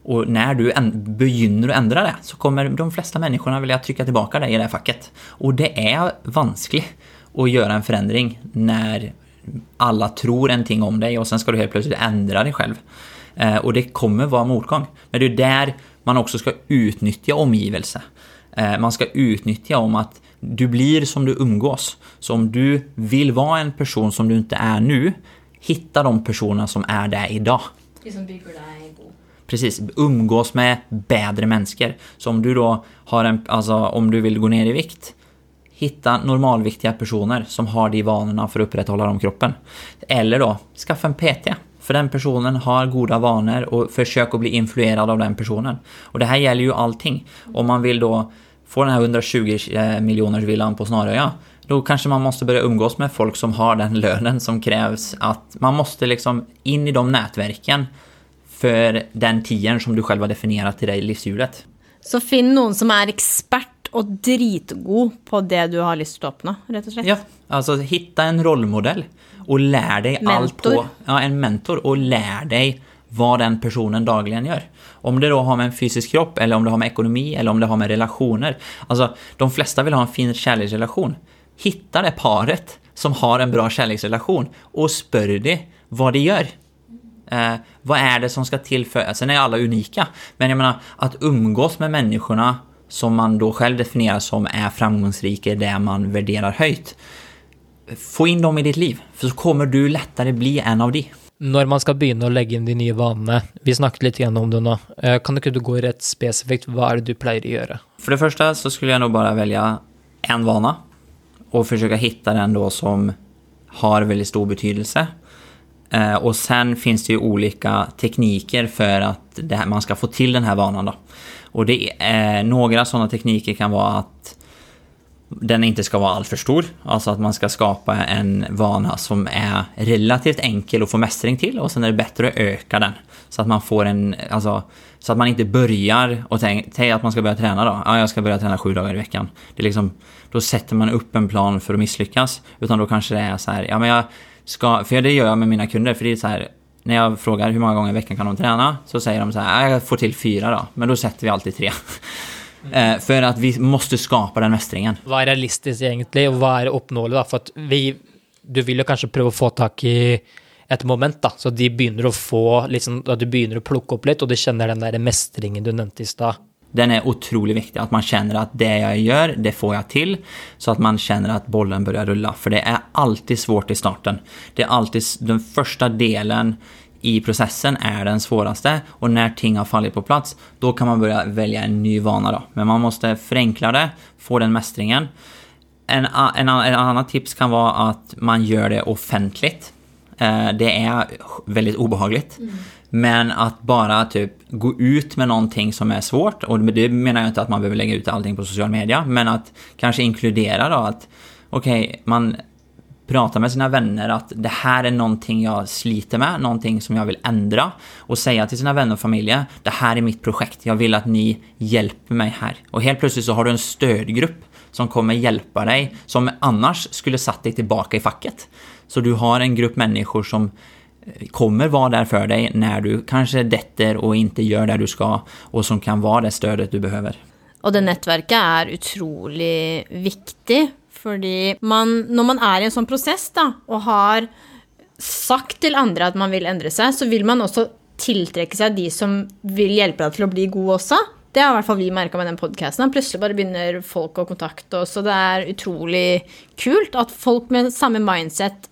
Speaker 3: Och när du begynner att ändra det så kommer de flesta människorna vilja trycka tillbaka dig i det här facket. Och det är vanskligt att göra en förändring när alla tror en ting om dig och sen ska du helt plötsligt ändra dig själv. Eh, och det kommer vara motgång. Men det är där man också ska utnyttja omgivelse. Eh, man ska utnyttja om att du blir som du umgås. Så om du vill vara en person som du inte är nu, hitta de personer som är där idag.
Speaker 1: Det som bygger dig.
Speaker 3: Precis, umgås med bättre människor. Så om du då har en, alltså om du vill gå ner i vikt, hitta normalviktiga personer som har de vanorna för att upprätthålla de kroppen. Eller då, skaffa en PT. För den personen har goda vanor och försök att bli influerad av den personen. Och det här gäller ju allting. Om man vill då få den här 120 eh, miljoners villan på Snaröja, då kanske man måste börja umgås med folk som har den lönen som krävs. Att man måste liksom in i de nätverken för den tiern som du själv har definierat i det livshjulet.
Speaker 1: Så finn någon som är expert och dritgod på det du har lust att uppnå, rätt och slett.
Speaker 3: Ja, alltså hitta en rollmodell och lär dig
Speaker 1: mentor.
Speaker 3: allt på... Ja, en mentor och lär dig vad den personen dagligen gör. Om det då har med en fysisk kropp, eller om det har med ekonomi, eller om det har med relationer. Alltså, de flesta vill ha en fin kärleksrelation hitta det paret som har en bra kärleksrelation och spör det vad det gör. Eh, vad är det som ska till för... Sen är alla unika, men jag menar att umgås med människorna som man då själv definierar som är framgångsrika, det man värderar höjt. Få in dem i ditt liv, för så kommer du lättare bli en av dem.
Speaker 2: När man ska börja lägga in de nya vanorna, vi snackade lite grann om det nu, eh, kan du gå rätt specifikt, vad är det du plejer att göra?
Speaker 3: För det första så skulle jag nog bara välja en vana och försöka hitta den då som har väldigt stor betydelse. Eh, och sen finns det ju olika tekniker för att här, man ska få till den här vanan då. Och det eh, några sådana tekniker kan vara att den inte ska vara alltför stor. Alltså att man ska skapa en vana som är relativt enkel att få mästring till och sen är det bättre att öka den. Så att man får en, alltså, så att man inte börjar och tänker att man ska börja träna då. Ja, jag ska börja träna sju dagar i veckan. Det är liksom, då sätter man upp en plan för att misslyckas. Utan då kanske det är så här, ja men jag ska, för det gör jag med mina kunder, för det är så här, när jag frågar hur många gånger i veckan kan de träna, så säger de så här, jag får till fyra då. Men då sätter vi alltid tre. Mm. för att vi måste skapa den mästringen.
Speaker 2: Vad är realistiskt egentligen och vad är uppnåeligt? För att vi, du vill ju kanske pröva få tag i ett moment, då, så de börjar att få, liksom, att du börjar att plocka upp lite och du känner den där mästringen du nämnde i stad.
Speaker 3: Den är otroligt viktig, att man känner att det jag gör, det får jag till. Så att man känner att bollen börjar rulla. För det är alltid svårt i starten. Det är alltid den första delen i processen är den svåraste och när ting har fallit på plats då kan man börja välja en ny vana då. Men man måste förenkla det, få den mästringen. En, en, en annan tips kan vara att man gör det offentligt. Eh, det är väldigt obehagligt. Mm. Men att bara typ gå ut med någonting som är svårt, och det menar jag inte att man behöver lägga ut allting på social media, men att kanske inkludera då att okej, okay, man prata med sina vänner att det här är någonting jag sliter med, någonting som jag vill ändra och säga till sina vänner och familjer, det här är mitt projekt, jag vill att ni hjälper mig här. Och helt plötsligt så har du en stödgrupp som kommer hjälpa dig, som annars skulle satt dig tillbaka i facket. Så du har en grupp människor som eh, kommer vara där för dig när du kanske detter och inte gör det du ska och som kan vara det stödet du behöver.
Speaker 1: Och det nätverket är otroligt viktigt Fordi man, når man er i en sånn prosess da, og har sagt til andre at man vil endre seg, så vil man også tiltrekke seg de som vil hjelpe deg til å bli god også. Det har i hvert fall vi merka med den podkasten. Plutselig bare begynner folk å kontakte oss, og det er utrolig kult at folk med samme mindset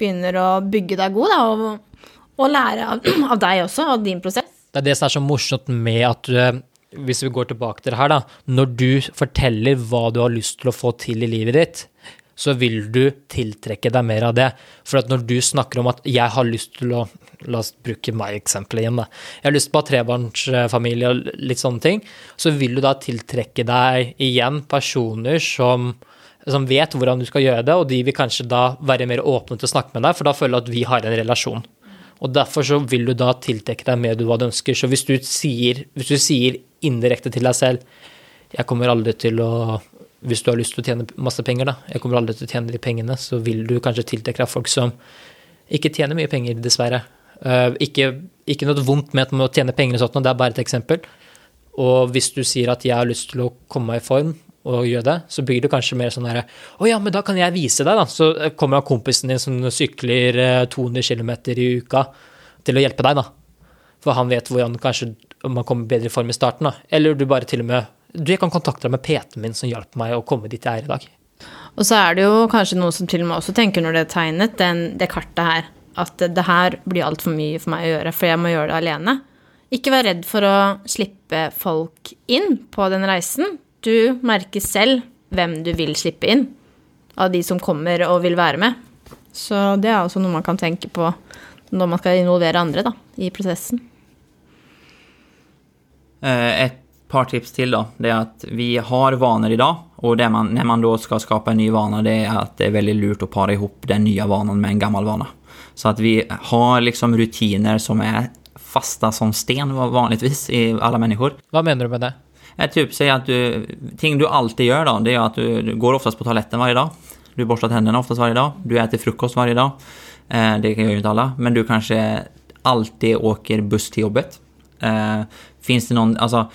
Speaker 1: begynner å bygge deg god, da, og, og lære av, av, deg også, av din prosess.
Speaker 2: Det er det som er så morsomt med at du hvis vi går tilbake til det her, da. Når du forteller hva du har lyst til å få til i livet ditt, så vil du tiltrekke deg mer av det. For at når du snakker om at 'jeg har lyst til å La oss bruke meg eksempelet igjen, da. Jeg har lyst på trebarnsfamilie og litt sånne ting. Så vil du da tiltrekke deg igjen personer som som vet hvordan du skal gjøre det, og de vil kanskje da være mer åpne til å snakke med deg, for da føler du at vi har en relasjon. Og derfor så vil du da tiltrekke deg mer du hva du ønsker. Så hvis du sier, hvis du sier indirekte til deg selv Jeg kommer aldri til å Hvis du har lyst til å tjene masse penger, da, jeg kommer aldri til å tjene de pengene, så vil du kanskje tiltrekke deg folk som ikke tjener mye penger, dessverre. Uh, ikke, ikke, noe vondt med å tjene penger, og sånt, det er bare et eksempel. Og hvis du sier at jeg har lyst til å komme meg i form å gjøre det, så blir det kanskje mer sånn herre Å ja, men da kan jeg vise deg, da. Så kommer kompisen din som sykler eh, 200 km i uka, til å hjelpe deg, da. For han vet hvordan kanskje om man kommer bedre i form i starten, da. Eller du bare til og med Du, jeg kan kontakte deg med PT-en min som hjalp meg å komme dit jeg er i dag.
Speaker 1: Og så er det jo kanskje noen som til og med også tenker når det er tegnet, den, det kartet her, at det her blir altfor mye for meg å gjøre, for jeg må gjøre det alene. Ikke vær redd for å slippe folk inn på den reisen. Du merker selv hvem du vil slippe inn av de som kommer og vil være med. Så det er også noe man kan tenke på når man skal involvere andre da, i prosessen.
Speaker 3: Eh, ett par tips till då, det är att vi har vanor idag och det man, när man då ska skapa en ny vana, det är att det är väldigt lurt att para ihop den nya vanan med en gammal vana. Så att vi har liksom rutiner som är fasta som sten vanligtvis i alla människor.
Speaker 2: Vad menar du med det?
Speaker 3: Är typ, säg att du, ting du alltid gör då, det är att du, du går oftast på toaletten varje dag. Du borstar tänderna oftast varje dag. Du äter frukost varje dag. Eh, det gör ju inte alla, men du kanske alltid åker buss till jobbet. Eh, finns det någon, alltså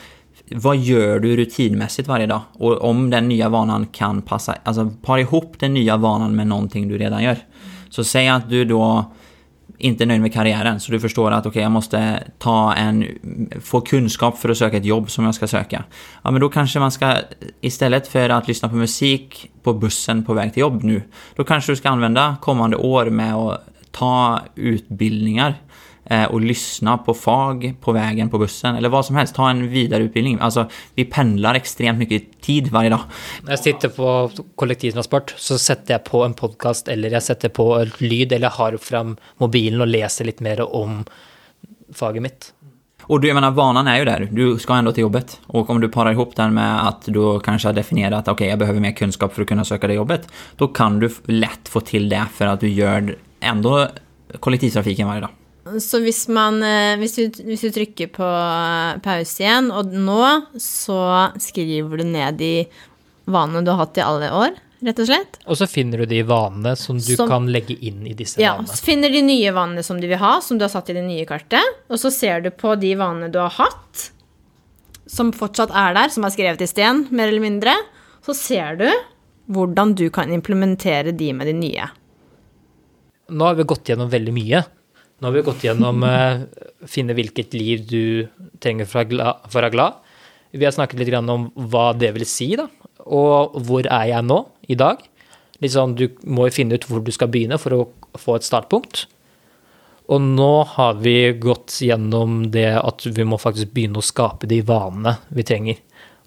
Speaker 3: vad gör du rutinmässigt varje dag? Och om den nya vanan kan passa, alltså par ihop den nya vanan med någonting du redan gör. Så säg att du då inte nöjd med karriären, så du förstår att okej, okay, jag måste ta en, få kunskap för att söka ett jobb som jag ska söka. Ja, men då kanske man ska, istället för att lyssna på musik på bussen på väg till jobb nu, då kanske du ska använda kommande år med att ta utbildningar eh, och lyssna på FAG på vägen på bussen eller vad som helst. Ta en vidareutbildning. Alltså, vi pendlar extremt mycket tid varje dag.
Speaker 2: När jag sitter på kollektivtransport så sätter jag på en podcast eller jag sätter på lyd eller har fram mobilen och läser lite mer om faget mitt.
Speaker 3: Och du, jag menar, vanan är ju där. Du ska ändå till jobbet. Och om du parar ihop den med att du kanske har definierat att okej, okay, jag behöver mer kunskap för att kunna söka det jobbet. Då kan du lätt få till det för att du gör ändå kollektivtrafiken varje dag.
Speaker 1: Så hvis, man, eh, hvis, du, hvis du trykker på eh, pause igjen, og nå så skriver du ned de vanene du har hatt i alle år, rett og slett.
Speaker 2: Og så finner du de vanene som du
Speaker 1: Som-
Speaker 2: kan legge inn i disse
Speaker 1: Ja,
Speaker 2: vanene.
Speaker 1: så finner de nye vanene som du vil ha, som du har satt i det nye kartet, og så ser du på de vanene du har hatt, som fortsatt er der, som er skrevet i sten, mer eller mindre, så ser du hvordan du kan implementere de med de nye.
Speaker 2: Nå har vi gått gjennom veldig mye. Nu har vi gått igenom eh, finna vilket liv du trenger för att vara glad- glad. Vi har snackat lite grann om vad det vill si, då, och var är jag nu idag? Liksom, Du måste finna ut var du ska börja för att få ett startpunkt. Och nu har vi gått igenom det att vi måste faktiskt börja skapa de vanor vi trenger.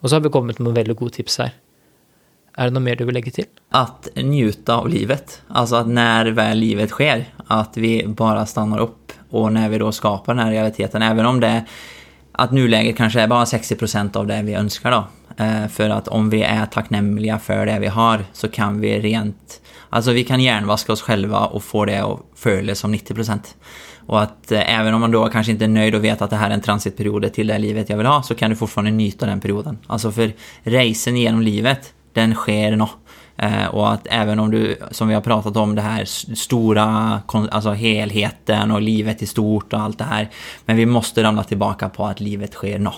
Speaker 2: Och så har vi kommit med väldigt veldig tips här. Är det något mer du vill lägga till?
Speaker 3: Att njuta av livet. Alltså att när väl livet sker, att vi bara stannar upp och när vi då skapar den här realiteten, även om det att nuläget kanske är bara 60% av det vi önskar då. Eh, För att om vi är tacknämliga för det vi har så kan vi rent, alltså vi kan hjärnvaska oss själva och få det att följa som 90%. Och att eh, även om man då kanske inte är nöjd och vet att det här är en transitperiod till det livet jag vill ha så kan du fortfarande njuta den perioden. Alltså för racen genom livet, den sker nå. Eh, och att även om du, som vi har pratat om, det här stora, alltså helheten och livet i stort och allt det här. Men vi måste ramla tillbaka på att livet sker nå.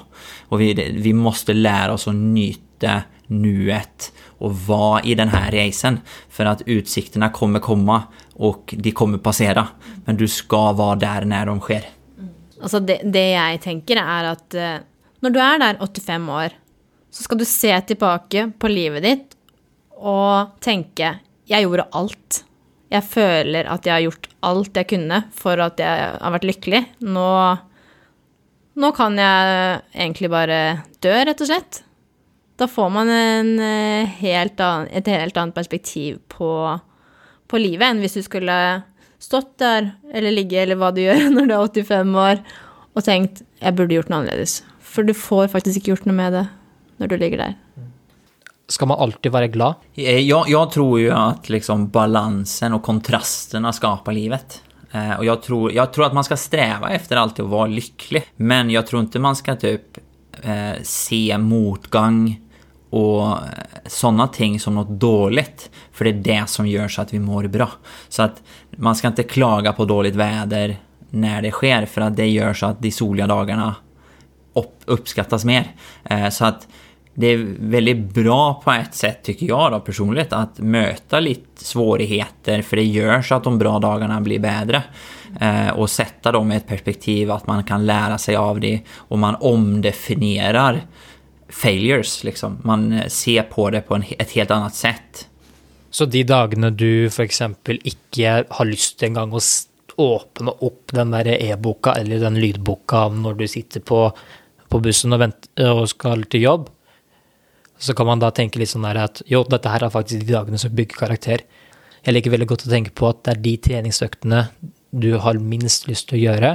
Speaker 3: Och vi, vi måste lära oss att njuta nuet och vara i den här racen. För att utsikterna kommer komma och de kommer passera. Men du ska vara där när de sker.
Speaker 1: Mm. Alltså det, det jag tänker är att eh, när du är där 85 år, så ska du se tillbaka på livet ditt och tänka, jag gjorde allt. Jag känner att jag har gjort allt jag kunde för att jag har varit lycklig. Nu, nu kan jag egentligen bara dö, rätt och slett. Då får man en eh, helt annen, ett helt annat perspektiv på, på livet än om du skulle stått där eller ligga eller vad du gör när du är 85 år, och tänkt, jag borde gjort något annorlunda. För du får faktiskt inte gjort något med det når du ligger der.
Speaker 2: Skal man alltid være glad?
Speaker 3: Eh, Jag, jag tror ju att liksom balansen och kontrasterna skapar livet. Eh, och jag tror, jag tror att man ska sträva efter alltid att vara lycklig. Men jag tror inte man ska typ eh, se motgång och sådana ting som något dåligt. För det är det som gör så att vi mår bra. Så att man ska inte klaga på dåligt väder när det sker. För att det gör så att de soliga dagarna upp, uppskattas mer. Eh, så att det är väldigt bra på ett sätt tycker jag då personligt att möta lite svårigheter för det gör så att de bra dagarna blir bättre. Eh, och sätta dem i ett perspektiv att man kan lära sig av det och man omdefinierar failures liksom. Man eh, ser på det på en, ett helt annat sätt.
Speaker 2: Så de dagarna du för exempel inte har lust en gång att öppna upp den där e-boken eller den ljudboken när du sitter på, på bussen och, venter, och ska till jobb, så kan man da tenke litt sånn der at jo, dette her er faktisk de dagene som bygger karakter. Jeg liker veldig godt å tenke på at det er de treningsøktene du har minst lyst til å gjøre,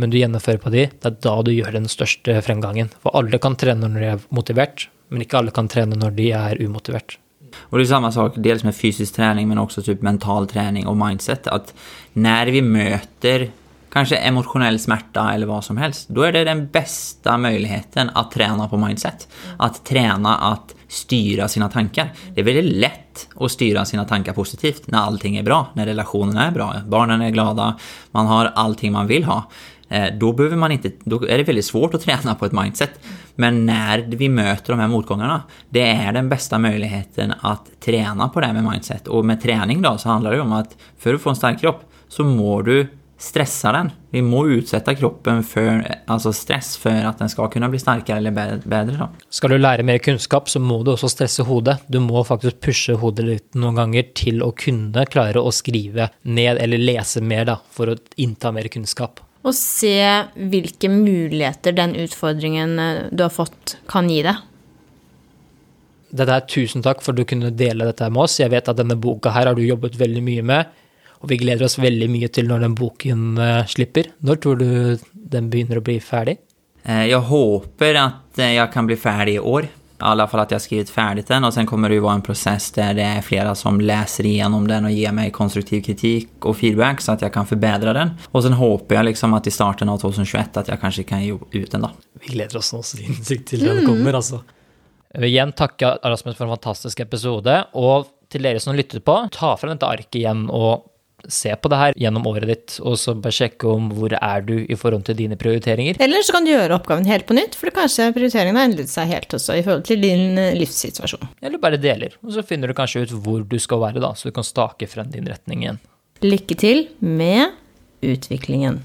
Speaker 2: men du gjennomfører på de, det er da du gjør den største fremgangen. For alle kan trene når de er motivert, men ikke alle kan trene når de er umotivert.
Speaker 3: Och det är samma sak dels med fysisk träning men också typ mental träning och mindset. Att när vi möter kanske emotionell smärta eller vad som helst, då är det den bästa möjligheten att träna på mindset. Att träna att styra sina tankar. Det är väldigt lätt att styra sina tankar positivt när allting är bra, när relationerna är bra, barnen är glada, man har allting man vill ha. Eh, då, behöver man inte, då är det väldigt svårt att träna på ett mindset. Men när vi möter de här motgångarna, det är den bästa möjligheten att träna på det här med mindset. Och med träning då så handlar det om att för att få en stark kropp så mår du stressa den. Vi må utsätta kroppen för alltså stress för att den ska kunna bli starkare eller bättre. Då.
Speaker 2: Skal du lære mer kunnskap, så må du også stresse hodet. Du må faktisk pushe hodet litt noen ganger til å kunne klare å skrive ned eller lese mer da, for å innta mer kunnskap.
Speaker 1: Og se hvilke muligheter den utfordringen eh, du har fått, kan gi deg.
Speaker 2: Det der, tusen takk for at du kunne dele dette med oss. Jeg vet at denne boka her har du jobbet veldig mye med. Og vi gleder oss veldig mye til når den boken uh, slipper. Når tror du den begynner å bli ferdig?
Speaker 3: Eh, jag hoppas att eh, jag kan bli färdig i år. I alla fall att jag skrivit färdigt den och sen kommer det ju vara en process där det är flera som läser igenom den och ger mig konstruktiv kritik och feedback så att jag kan förbättra den. Och sen hoppas jag liksom att i starten av 2021 att jag kanske kan ge ut den då.
Speaker 2: Vi gleder oss nå sinnssykt til den kommer, altså. Jeg vil igjen takke Rasmus for en fantastisk episode, og til dere som lytter på, ta frem dette arket igjen og se på det her gjennom året ditt, og så bare sjekke om hvor er du i forhold til dine prioriteringer.
Speaker 1: Eller så kan du gjøre oppgaven helt på nytt, for kanskje prioriteringen har endret seg helt også i forhold til din eh, livssituasjon.
Speaker 2: Eller bare deler, og så finner du kanskje ut hvor du skal være, da, så du kan stake frem din retning igjen.
Speaker 1: Lykke til med utviklingen.